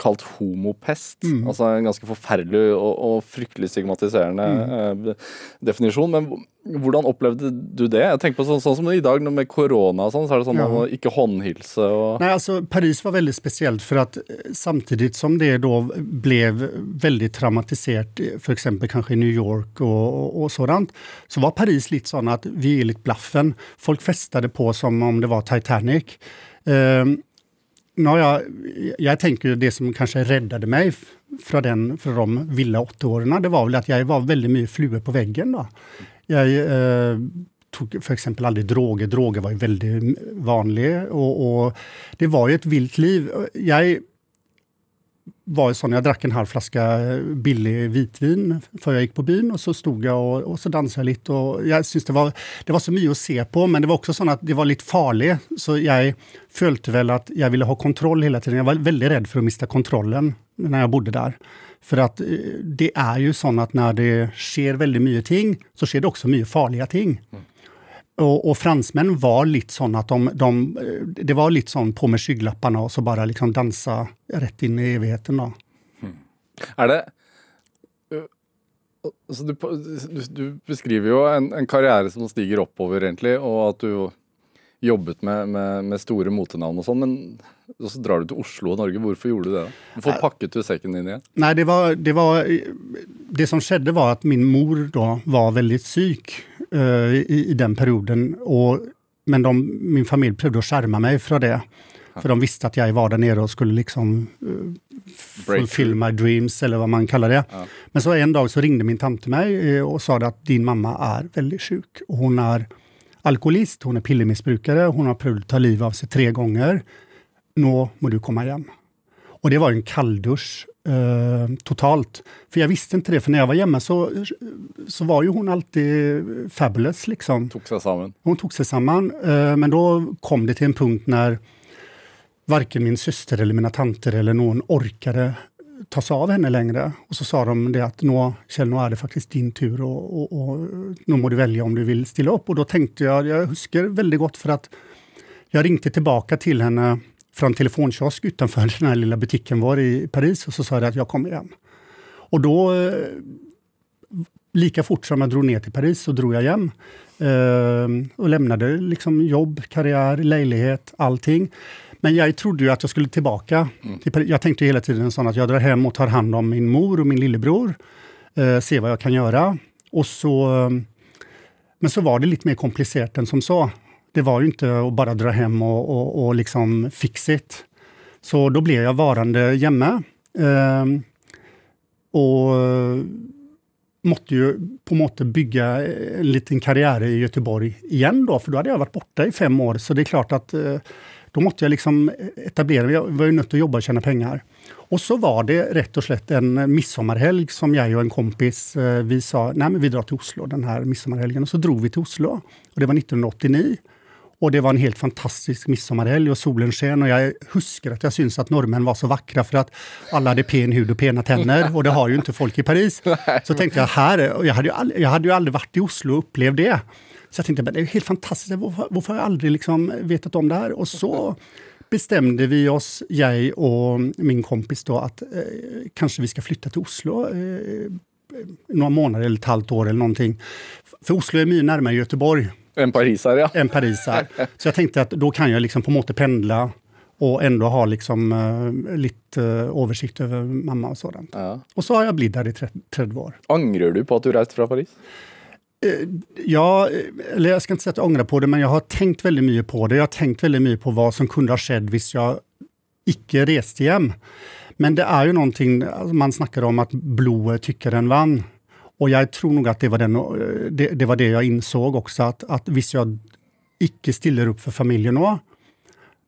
kalt homopest. Mm. Altså en ganske forferdelig og, og fryktelig stigmatiserende mm. eh, definisjon. Men hvordan opplevde du det? Jeg tenker på sånn, sånn som I dag med korona og sånn, så er det sånn ja. man må ikke håndhilse. Og... Nei, altså Paris var veldig spesielt, for at samtidig som det da ble veldig traumatisert for f.eks. kanskje i New York og, og, sånt, så var Paris litt sånn at vi er litt blaffen. Folk festet på som om det var Titanic. Uh, jeg, jeg tenker det som kanskje reddet meg fra, den, fra de ville åtteårene, det var vel at jeg var veldig mye flue på veggen. da. Jag eh, tog för exempel aldrig droger. Droger var ju väldigt vanligt. Och, och det var ju ett vilt liv. Jag var jo sånn, Jeg en halv flaska billig vitvin för jag gick på byn. Och Så stod jag och, och så dansade jag lite och jag syns det var, det var så mycket att se på, men det var också sånn att det var lite farligt Så jag följde väl att jag ville ha kontroll hela tiden. Jag var väldigt rädd för att mista kontrollen när jag bodde där. For at eh, det er jo sånn at når det skjer veldig mye ting, så skjer det også mye farlige ting. Mm. Og, og franskmenn var litt sånn at de, de, Det var litt sånn på med skyglappene og så bare liksom danse rett inn i evigheten, da. Hmm. Er det altså du, du, du, beskriver jo en, en, karriere som stiger oppover, egentlig, og at du jobbet med, med, med store motenavn og sånn, men så drar du til Oslo og Norge. Hvorfor gjorde du det? Hvorfor pakket du sekken din igjen? Nei, det var, det var Det som skjedde, var at min mor da var veldig syk uh, i, i, den perioden. Og, men de, min familie prøvde å skjerme meg fra det. For de visste at jeg var der nede og skulle liksom uh, my dreams, eller hva man kaller det. Ja. Men så en dag så ringte min tante meg uh, og sa at din mamma er veldig syk. Og hun er alkoholist, hun er pillemisbrukere, hun har prøvd å ta livet av seg tre ganger nå må du komme hjem. Og det var en kalddusj eh, totalt. For jeg visste ikke det, for når jeg var hjemme, så, så var jo hun alltid fabulous, liksom. Tok seg sammen. Hun tok seg sammen, eh, men da kom det til en punkt når verken min søster eller mine tanter eller noen orket ta av henne längre. Och så sa de det att nå, Kjell, nu är det faktiskt din tur, och, och, och nu må du välja om du vill ställa upp. Och då tänkte jag, jag husker väldigt gott för att jag ringde tillbaka till henne från en telefonkiosk utanför <laughs> den här lilla butiken var i Paris och så sa jag att jag kommer hem. Och då, eh, lika fort som jag drog ner till Paris, så drog jag hem. Eh, och lämnade liksom jobb, karriär, lejlighet, allting. Men jag trodde ju att jag skulle tillbaka. Mm. Till jag tänkte hela tiden sån att jag drar hem och tar hand om min mor och min lillebror. Eh, se vad jag kan göra. Och så, men så var det lite mer komplicerat än som så. Det var ju inte att bara dra hem och, och, och liksom fix it. Så då blev jag varande hemma. Eh, och måtte ju på måte bygga en liten karriär i Göteborg igen då, för då hade jag varit borta i fem år. Så det är klart att eh, då måste jag liksom etablera Jag var ju nödd att jobba och tjäna pengar. Och så var det rätt och slett en midsommarhelg som jag och en kompis, eh, vi sa, nej men vi drar till Oslo den här midsommarhelgen. Och så drog vi till Oslo. Och det var 1989. Og det var en helt fantastisk midsommarhelg, og solen sken. Og jeg husker at jeg syntes at nordmenn var så vakre, for at alle hadde pen hud og pene tenner. <laughs> Og det har jo ikke folk i Paris. Så tenkte jeg her Jeg hadde jo aldri, jeg hadde jo aldri vært i Oslo og opplevd det. Så jeg tenkte det er jo helt fantastisk. Hvorfor, hvorfor har jeg aldri liksom vetet om det her? Og så bestemte vi oss, jeg og min kompis, da, at eh, kanskje vi skal flytte til Oslo. Eh, noen måneder eller et halvt år eller noe. For Oslo er mye nærmere Göteborg. En pariser, ja. En pariser. <laughs> Så jeg tenkte at da kan jeg liksom på måte pendle og enda ha liksom uh, litt uh, oversikt over mamma og sånt. Ja. Og så har jeg blitt der i 30 år. Angrer du på at du reiste fra Paris? Eh, ja, eh, eller jag ska inte säga att jag ångrar på det, men jag har tänkt väldigt mycket på det. Jag har tänkt väldigt mycket på vad som kunde ha skett, visst jag icke reste hem. Men det är ju någonting, alltså, Man snackar om att blodet tycker den vann. Och jag tror nog att det var, den, eh, det, det, var det jag insåg också, att, att visst jag icke stiller upp för familjen familien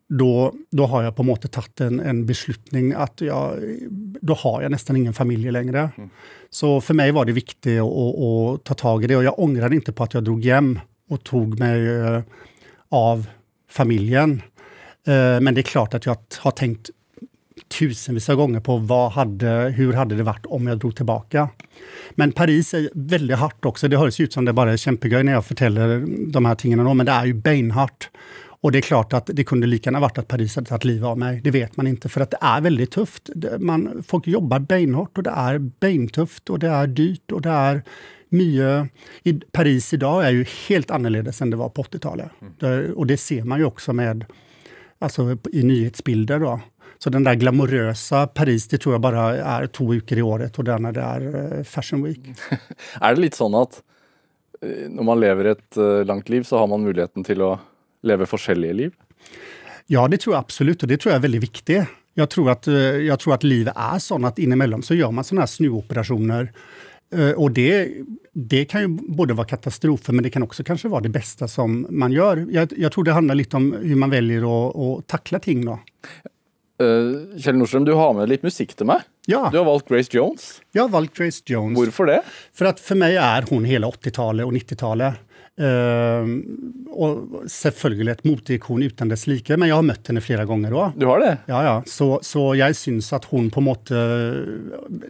nå, da har jeg på måte tatt en, en beslutning at jeg, da har jeg nesten ingen familie lenger. Mm. Så for meg var det viktig å, å, å ta tak i det, og jeg angrer ikke på at jeg dro hjem og tok meg uh, av familien. Uh, men det er klart at jeg har tenkt tusenvis av gånger på vad hade, hur hade det varit om jag drog tillbaka. Men Paris är väldigt hårt också. Det hörs ut som det bara är kämpegöj när jag förtäller de här tingen, men det är ju beinhart. Och det är klart att det kunde lika gärna varit att Paris hade tagit livet av mig. Det vet man inte, för att det är väldigt tufft. Man, folk jobbar beinhårt och det är beintufft och det är dyrt och det är mycket... I Paris idag är ju helt annorlunda än det var på 80-talet. Mm. Och det ser man ju också med, alltså i nyhetsbilder. Då. Så den där glamorösa Paris, det tror jag bara är två veckor i året och den är det är eh, Fashion Week. <laughs> är det lite så att eh, när man lever ett eh, långt liv så har man möjligheten till att leva olika liv? Ja, det tror jag absolut och det tror jag är väldigt viktigt. Jag tror att, jag tror att livet är sånt att inemellan så gör man sådana här snuvoperationer och det, det kan ju både vara katastrofer, men det kan också kanske vara det bästa som man gör. Jag, jag tror det handlar lite om hur man väljer att, att tackla ting. Då. Uh, Kjell Nordström, du har med lite musik till mig. Ja. Du har valt Grace Jones. Jag har valt Grace Jones. Varför det? För att för mig är hon hela 80-talet och 90-talet. Ehm, och selvfølgelig ett motikon utan dess like, men jag har mött henne flera gånger då. Du har det? Ja, ja. Så, så jag syns att hon på måte...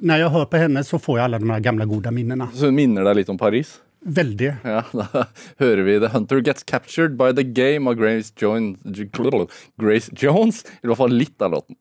När jag hör på henne så får jag alla de här gamla goda minnena. Så minner dig lite om Paris? Väldigt. Ja, da hører vi The Hunter Gets Captured by the Game av Grace, Jones, Grace Jones. I hvert fall litt av låten.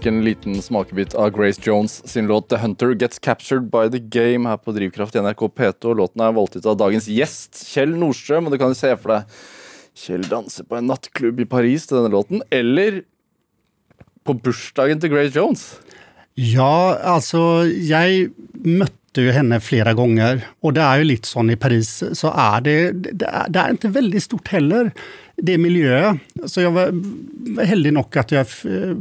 Fick en liten smakbit av Grace Jones sin låt 'The Hunter Gets Captured by the Game' här på Drivkraft i NRK P2. Låten är valt ut av dagens gäst Kjell Nordström och du kan jo se för dig Kjell dansar på en nattklubb i Paris till den här låten, eller på bursdagen till Grace Jones. Ja, alltså, jag mötte ju henne flera gånger och det är ju lite sån i Paris, så är det Det är, det är inte väldigt stort heller, det är miljö. Så jag var heldig nog att jag eh,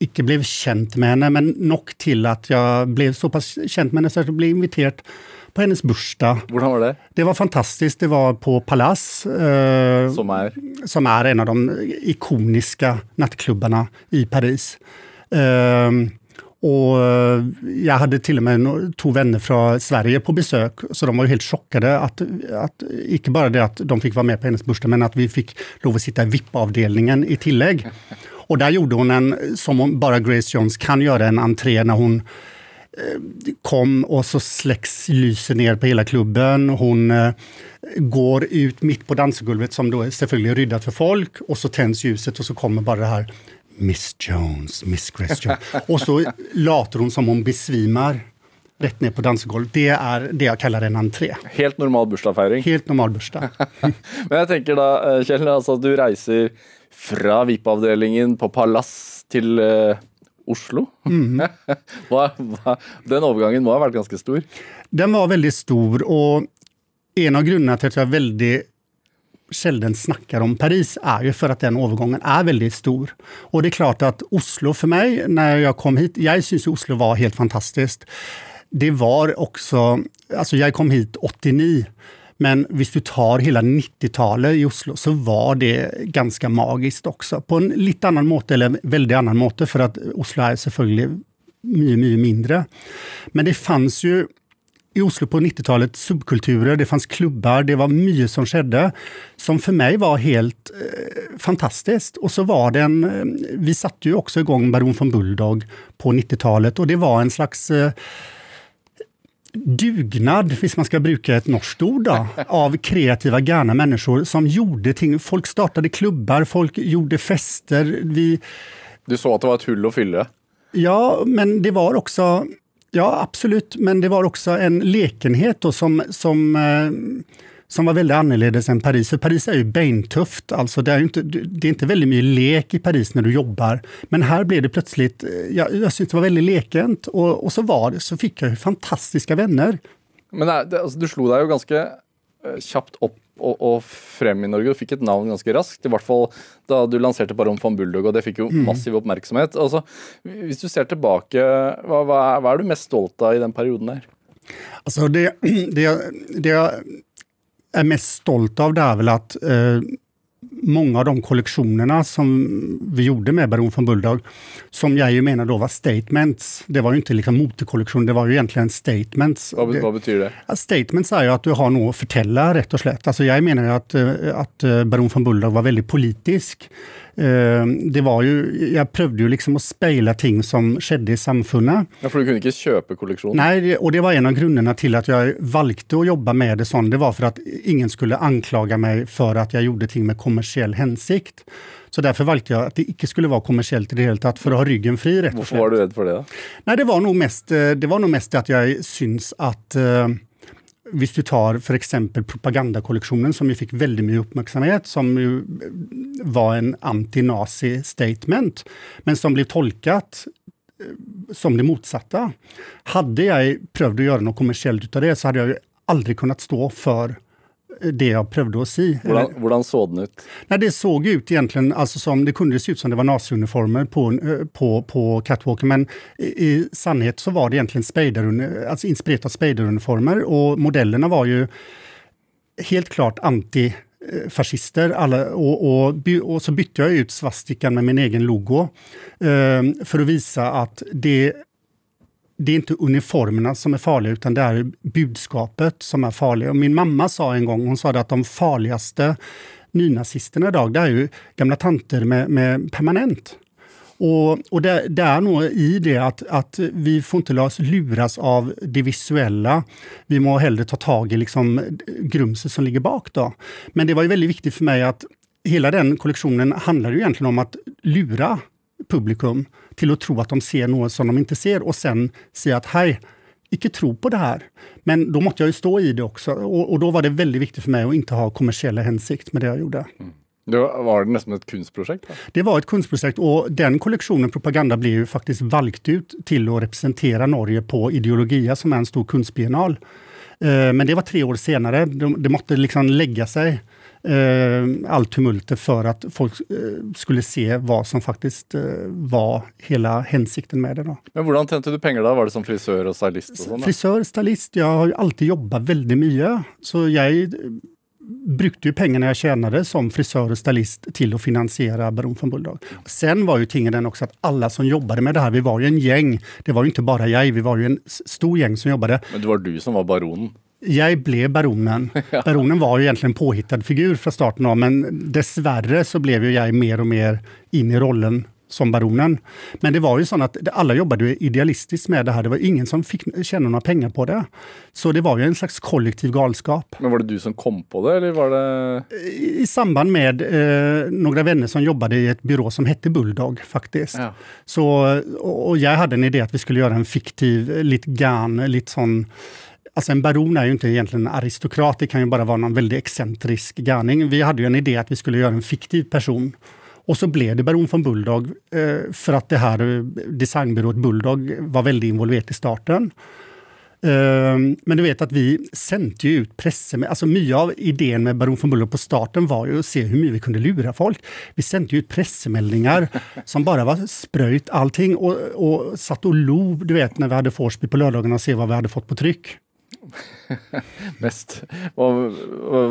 ikke ble kjent med henne, men nok til at jeg ble såpass kjent med henne så jeg ble invitert på hennes bursdag. Hvordan var det? Det var fantastisk. Det var på Palace. Eh, som, er? som er en av de ikoniske nattklubbene i Paris. Eh, og jeg hadde til og med to venner fra Sverige på besøk, så de var jo helt sjokkede. At, at, ikke bare det at de fikk være med på hennes bursdag, men at vi fikk lov å sitte i VIP-avdelingen i tillegg. Och där gjorde hon en, som bara Grace Jones kan göra, en entré när hon eh, kom och så släcks lyser ner på hela klubben. Hon eh, går ut mitt på dansgolvet som då är selvfølgelig ryddat för folk och så tänds ljuset och så kommer bara det här Miss Jones, Miss Grace Jones. <laughs> och så later hon som hon besvimar rätt ner på dansgolvet. Det är det jag kallar en entré. Helt normal bursdagsfeiring? Helt normal bursdag. <laughs> Men jag tänker då, eh, Kjell, alltså du reser fra VIP-avdelingen på Palass til uh, Oslo. Mm. <laughs> hva, hva, den overgangen må ha vært ganske stor? Den var veldig stor, og en av grunnene til at jeg veldig sällan snackar om Paris är ju för att den övergången är väldigt stor. Och det är klart att Oslo för mig, när jag kom hit, jag syns Oslo var helt fantastiskt. Det var också, alltså jag kom hit 89, men visst, du tar hela 90-talet i Oslo så var det ganska magiskt också. På en lite annan måte, eller väldigt annan måte, för att Oslo är selvfølgelig mycket, mycket mindre. Men det fanns ju i Oslo på 90-talet subkulturer, det fanns klubbar, det var mycket som skedde som för mig var helt eh, fantastiskt. Och så var det en, eh, vi satte ju också igång Baron von Bulldog på 90-talet och det var en slags eh, dugnad, hvis man ska bruka ett norskt ord, då, av kreativa, gärna människor som gjorde ting. Folk startade klubbar, folk gjorde fester. Vi... Du sa att det var ett hull att fylla? Ja, men det var också Ja, absolut. Men det var också en lekenhet då som, som, eh, som var väldigt annorlunda än Paris. För Paris är ju bentufft. Alltså det, är inte, det är inte väldigt mycket lek i Paris när du jobbar. Men här blev det plötsligt, eh, jag, jag tyckte det var väldigt lekent. Och, och så var det, så fick jag fantastiska vänner. Men det, alltså, du slog dig ju ganska kjapt opp og, og, frem i Norge. Du fikk et navn ganske raskt, i hvert fall da du lanserte Baron van Bulldog, og det fikk jo mm. massiv oppmerksomhet. Altså, hvis du ser tilbake, hva, hva, hva, er du mest stolt av i den perioden der? Altså, det, <clears throat> det, det er mest stolt av, det er vel at eh, många av de kollektionerna som vi gjorde med Baron von Bulldog, som jag ju menar då var statements. Det var ju inte liksom motekollektion, det var ju egentligen statements. Vad, vad betyder det? Statements är ju att du har något att förtälla rätt och slätt. Alltså jag menar ju att, eh, att eh, Baron von Bulldog var väldigt politisk. Eh, det var ju, jag prövade ju liksom att spegla ting som skedde i samfunnet. Ja, för du kunde inte köpa kollektionen? Nej, och det var en av grunderna till att jag valde att jobba med det sånt. Det var för att ingen skulle anklaga mig för att jag gjorde ting med kommersiell hänsikt. Så därför valde jag att det inte skulle vara kommersiellt i det hela för att ha ryggen fri. Rätt Varför var du rädd för det? Nej, det var nog mest, eh, det var nog mest att jag syns att Visst du tar för exempel propagandakollektionen som ju fick väldigt mycket uppmärksamhet, som ju eh, var en anti-nazi statement, men som blev tolkat eh, som det motsatta. Hade jag prövat att göra något kommersiellt av det så hade jag ju aldrig kunnat stå för det jag prövade att se. Hur såg den ut? Nej, det såg ut egentligen, alltså som, det kunde se ut som det var naziuniformer på, eh, på, på catwalken, men i, i sannhet så var det egentligen spader, alltså inspirerat av spaderuniformer och modellerna var ju helt klart anti fascister. Alla, och, och, och, så bytte jag ut svastikan med min egen logo eh, för att visa att det det är inte uniformerna som är farliga, utan det är budskapet som är farligt. Och min mamma sa en gång, hon sa att de farligaste nynazisterna idag, det är ju gamla tanter med, med permanent. Och, och det, det, är nog i det att, att vi får inte luras av det visuella. Vi må hellre ta tag i liksom grumset som ligger bak. Då. Men det var ju väldigt viktigt för mig att hela den kollektionen handlar ju egentligen om att lura publikum till att tro att de ser något som de inte ser och sen säga att hej, icke tro på det här. Men då måste jag ju stå i det också och, och då var det väldigt viktigt för mig att inte ha kommersiella hänsikt med det jag gjorde. Mm. Det var det nästan ett konstprojekt? Det var ett konstprojekt och den kollektionen Propaganda blev ju faktiskt valt ut till att representera Norge på Ideologia som är en stor konstbiennal. Eh, men det var tre år senare, det måste liksom lägga sig eh, allt tumultet för att folk eh, skulle se vad som faktiskt eh, var hela hänsikten med det. Då. Men hur tjänade du pengar då? Var det som frisör och stylist? Och sånt, frisör, stylist. Jag har alltid jobbat väldigt mycket. Så jag brukade ju pengarna jag tjänade som frisör och stylist till att finansiera Baron von Bulldog. Sen var ju tingen den också att alla som jobbade med det här, vi var ju en gäng. Det var ju inte bara jag, vi var ju en stor gäng som jobbade. Men det var du som var baronen? Jag blev baronen. <laughs> Baronen var ju egentligen en påhittad figur från starten av, men dessvärre så blev ju jag mer och mer in i rollen som baronen. Men det var ju så att alla jobbade idealistiskt med det här. Det var ingen som fick tjäna några pengar på det. Så det var ju en slags kollektiv galskap. Men var det du som kom på det, eller var det? I, samband med eh, några vänner som jobbade i ett byrå som hette Bulldog faktiskt. Ja. Så, och jag hade en idé att vi skulle göra en fiktiv, lite garn, lite sån Alltså en baron är ju inte egentligen en aristokrat, det kan ju bara vara någon väldigt excentrisk gärning. Vi hade ju en idé att vi skulle göra en fiktiv person. Och så blev det Baron von Bulldog eh, för att det här eh, designbyrået Bulldog var väldigt involverat i starten. Ehm, men du vet att vi sände ju ut presser. Alltså mycket av idén med Baron von Bulow på starten var ju att se hur mycket vi kunde lura folk. Vi sände ut pressemeldingar <laughs> som bara var spröjt allting och, och satt och lov, du vet, när vi hade Forsby på lördagarna och se vad vi hade fått på tryck. <laughs> mest, var,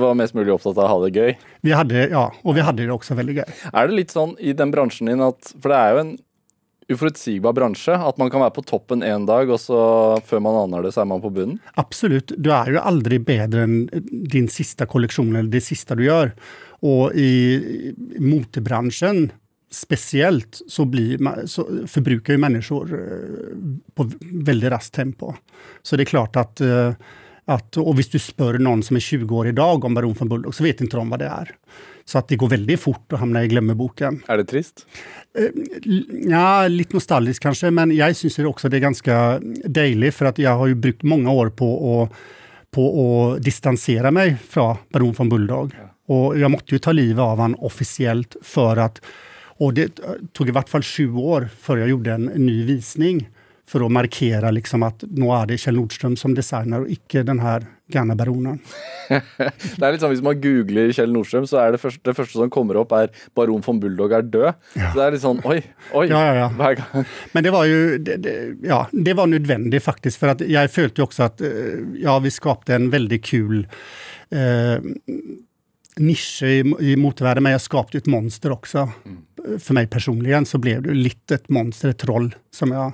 var mest mulig opptatt av å ha det gøy. Vi hade, ja, och vi hade det också väldigt gøy. Er det litt sånn i den bransjen din at For det er jo en uforutsigbar bransje. At man kan være på toppen en dag, og så før man aner det, så er man på bunnen? Absolut. Du är ju aldrig bättre än din sista kollektion eller det sista du gör. Och i motorbranschen speciellt så, blir, så förbrukar ju människor eh, på väldigt raskt tempo. Så det är klart att, eh, att och om du spör någon som är 20 år idag om Baron von Bulldog så vet inte de vad det är. Så att det går väldigt fort att hamna i glömmeboken. Är det trist? Eh, ja, lite nostalgiskt kanske, men jag syns också det är ganska dejligt för att jag har ju brukt många år på att, på att distansera mig från Baron von Bulldog. Ja. Och jag måste ju ta livet av honom officiellt för att och det tog i vart fall sju år för jag gjorde en ny visning för att markera liksom att nu är det Kjell Nordström som designer och icke den här gamla baronen. <laughs> det är lite som om man googlar Kjell Nordström så är det första, det första som kommer upp är Baron von Bulldog är död. Ja. Så det är lite sån, oj, oj, ja, ja, ja. Men det var ju, det, det, ja, det var nödvändigt faktiskt för att jag följde också att, eh, ja, vi skapade en väldigt kul eh, nisch i, i motorvärlden, men jag skapade ett monster också. Mm. För mig personligen så blev det lite ett monster, ett troll, som jag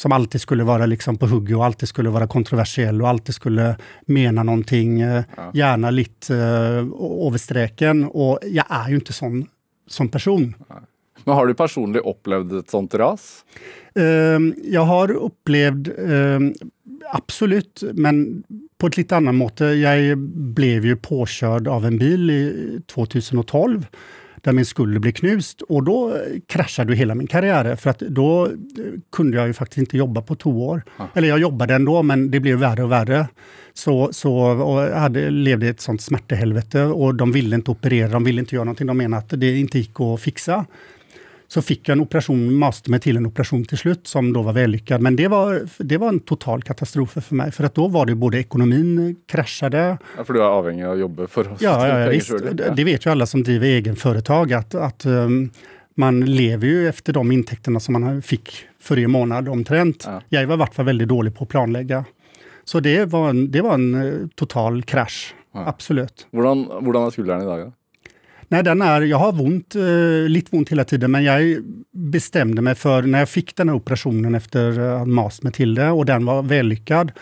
som alltid skulle vara liksom på hugget och alltid skulle vara kontroversiell och alltid skulle mena någonting, eh, ja. gärna lite uh, över sträcken. Och jag är ju inte sån som person. Men har du personligen upplevt ett sånt ras? Uh, jag har upplevt, uh, absolut, men på ett lite annat mått. Jag blev ju påkörd av en bil i 2012 där min skulder blev knust och då kraschade hela min karriär för att då kunde jag ju faktiskt inte jobba på två år. Ja. Eller jag jobbade ändå men det blev värre och värre. Så, så och hade, levde ett sånt smärtehelvete och de ville inte operera, de ville inte göra någonting. De menade att det inte gick att fixa så fick jag en operation, maste mig till en operation till slut som då var vällyckad. Men det var, det var en total katastrof för mig. För att då var det både ekonomin kraschade. Ja, för du är avhängig av jobbet för att Ja, ja visst. Det vet ju alla som driver egenföretag att, att um, man lever ju efter de intäkterna som man fick för månad omtrent. Ja. Jag var i vart fall väldigt dålig på att planlägga. Så det var en, det var en uh, total krasch. Ja. Absolut. Hur är skuldran idag? Nej, den är, jag har ont, eh, lite ont hela tiden, men jag bestämde mig för, när jag fick den här operationen efter mast mig till det och den var vällyckad,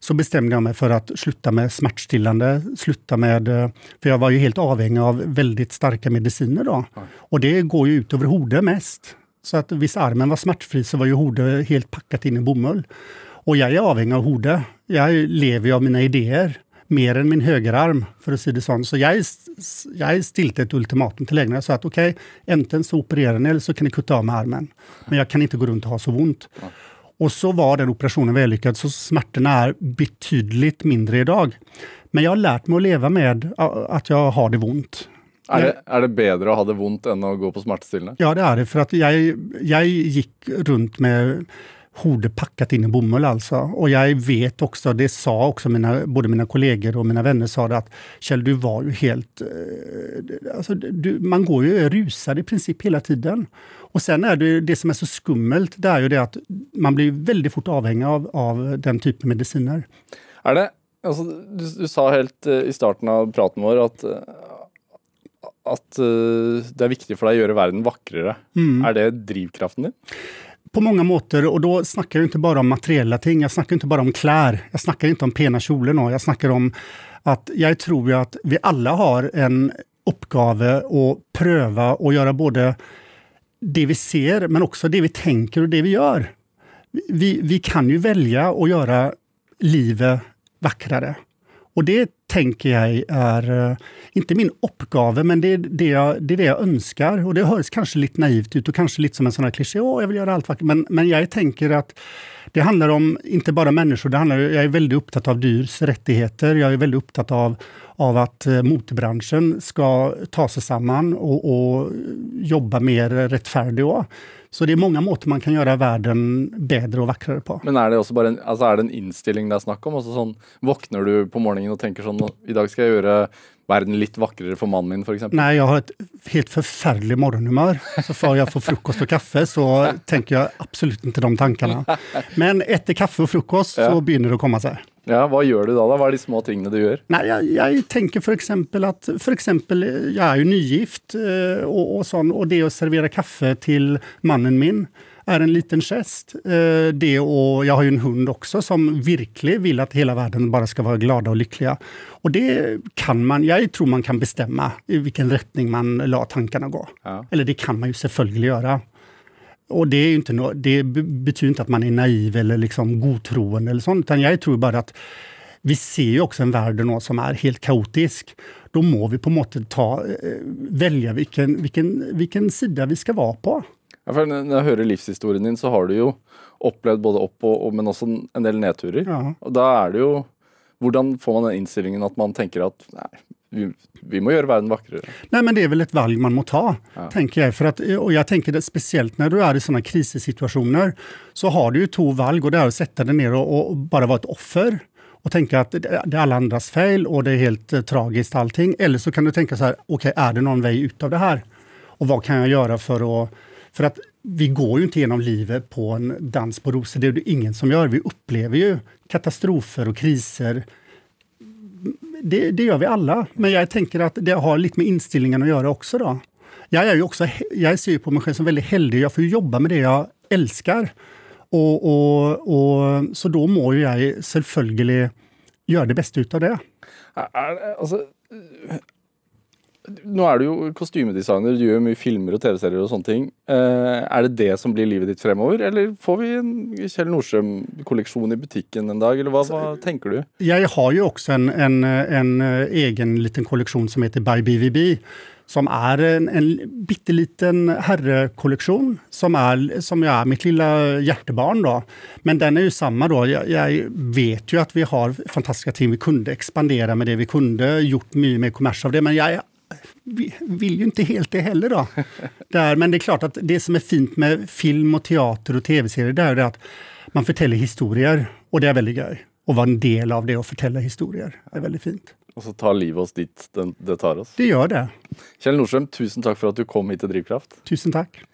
så bestämde jag mig för att sluta med smärtstillande, sluta med, eh, för jag var ju helt avhängig av väldigt starka mediciner då. Och det går ju ut över hodet mest. Så att visst armen var smärtfri så var ju hodet helt packat in i bomull. Och jag är avhängig av hodet. Jag lever ju av mina idéer mer än min högerarm, för att säga det så. Så jag, jag stilte ett ultimatum till läkarna. Jag sa att okej, okay, enten så opererar ni eller så kan ni kutta av med armen. Men jag kan inte gå runt och ha så ont. Och så var den operationen vällyckad, så smärtorna är betydligt mindre idag. Men jag har lärt mig att leva med att jag har det ont. Är det, är det bättre att ha det ont än att gå på smärtstillande? Ja, det är det. För att jag, jag gick runt med hodet packat in i bomull alltså. Och jag vet också, det sa också mina, både mina kollegor och mina vänner sa det att Kjell, du var ju helt... Eh, alltså, du, man går ju rusad i princip hela tiden. Och sen är det det som är så skummelt, det är ju det att man blir väldigt fort avhängig av, av den typen av mediciner. Är det, alltså, du, du sa helt uh, i starten av praten vår att uh, att det är viktigt för dig att göra världen vackrare. Mm. Är det drivkraften din? På många måter, och då snackar jag inte bara om materiella ting, jag snackar inte bara om kläder, jag snackar inte om pena kjolar, jag snackar om att jag tror ju att vi alla har en uppgave att pröva och göra både det vi ser, men också det vi tänker och det vi gör. Vi, vi kan ju välja att göra livet vackrare. Och det tänker jag är, eh, inte min uppgave, men det är det, jag, det är det jag önskar. Och det hörs kanske lite naivt ut och kanske lite som en sån här kliché, åh, jag vill göra allt vackert. Men, men jag tänker att det handlar om, inte bara människor, det handlar, jag är väldigt upptatt av dyrs rättigheter. Jag är väldigt upptatt av, av att eh, motorbranschen ska ta sig samman och, och jobba mer rättfärdigt. Så det är många måter man kan göra världen bättre och vackrare på. Men är det också bara en, alltså är det en inställning det är snack om? Alltså sån, vaknar du på morgonen och tänker sån, idag ska jag göra världen lite vackrare för mannen min för exempel? Nej, jag har ett helt förfärligt morgonhumör. Så får jag få frukost och kaffe så tänker jag absolut inte de tankarna. Men äter kaffe och frukost ja. så börjar det att komma sig. Ja, vad gör du då? då? Vad är de små tingene du gör? Nej, jag, jag tänker för exempel att, för exempel, jag är ju nygift eh, och, och, sån, och det att servera kaffe till mannen min är en liten gest. Eh, det och jag har ju en hund också som verkligen vill att hela världen bara ska vara glada och lyckliga. Och det kan man, jag tror man kan bestämma i vilken riktning man låter tankarna gå. Ja. Eller det kan man ju självklart göra. Och det, är inte no, det betyder inte att man är naiv eller liksom godtroende eller sånt, utan jag tror bara att vi ser ju också en värld nu som är helt kaotisk. Då må vi på något ta, eh, välja vilken, vilken, vilken sida vi ska vara på. Ja, för när jag hör livshistorien din så har du ju upplevt både upp och, och men också en del nedturer. Ja. Och då är det ju, hur får man den inställningen att man tänker att nej, vi, vi må göra världen vackrare. Nej, men det är väl ett val man må ta, ja. tänker jag. För att, och jag tänker det, speciellt när du är i sådana krisesituationer, så har du ju två val. Och det är att sätta dig ner och, och, bara vara ett offer och tänka att det är alla andras fel och det är helt eh, tragiskt allting. Eller så kan du tänka så här, okej, okay, är det någon väg ut av det här? Och vad kan jag göra för att... För att vi går ju inte genom livet på en dans på rosor, det är det ingen som gör. Vi upplever ju katastrofer och kriser det, det, gör vi alla. Men jag tänker att det har lite med inställningen att göra också. Då. Jag, är ju också, jag ser på mig själv som väldigt heldig. Jag får jobba med det jag älskar. Och, och, och, så då må jag självklart göra det bästa av det. Alltså, nå er du jo kostymedesigner, du gjør mye filmer og TV-serier og sånne ting. Eh, er det det som blir livet ditt fremover, eller får vi en Kjell Nordström-kolleksjon i butikken en dag, eller hva, hva, tenker du? Jeg har jo også en, en, en egen liten kolleksjon som heter By BVB. Som är en, en bitteliten herrekollektion som är, som är mitt lilla hjärtebarn. Då. Men den är ju samma då. Jag, jag, vet ju att vi har fantastiska team. Vi kunde expandera med det. Vi kunde gjort mycket mer kommers av det. Men vi vill ju inte helt det heller. Då. <laughs> Där, men det är klart att det som är fint med film och teater och tv-serier, är att man förtäller historier. Och det är väldigt gøy. Och vara en del av det och förtälla historier. Det är väldigt fint. Och så tar livet oss dit det tar oss. Det gör det. Kjell Nordström, tusen tack för att du kom hit till Drivkraft. Tusen tack.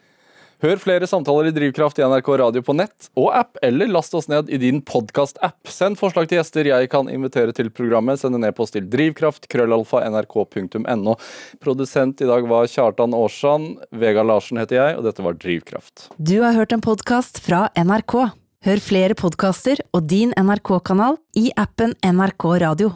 Hør flere samtaler i Drivkraft i NRK Radio på nett og app, eller last oss ned i din podkast-app. Send forslag til gjester jeg kan invitere til programmet. Send en e-post til drivkraft, krøllalfa, nrk.no. Produsent i dag var Kjartan Aarsand. Vegard Larsen heter jeg, og dette var Drivkraft. Du har hørt en podkast fra NRK. Hør flere podkaster og din NRK-kanal i appen NRK Radio.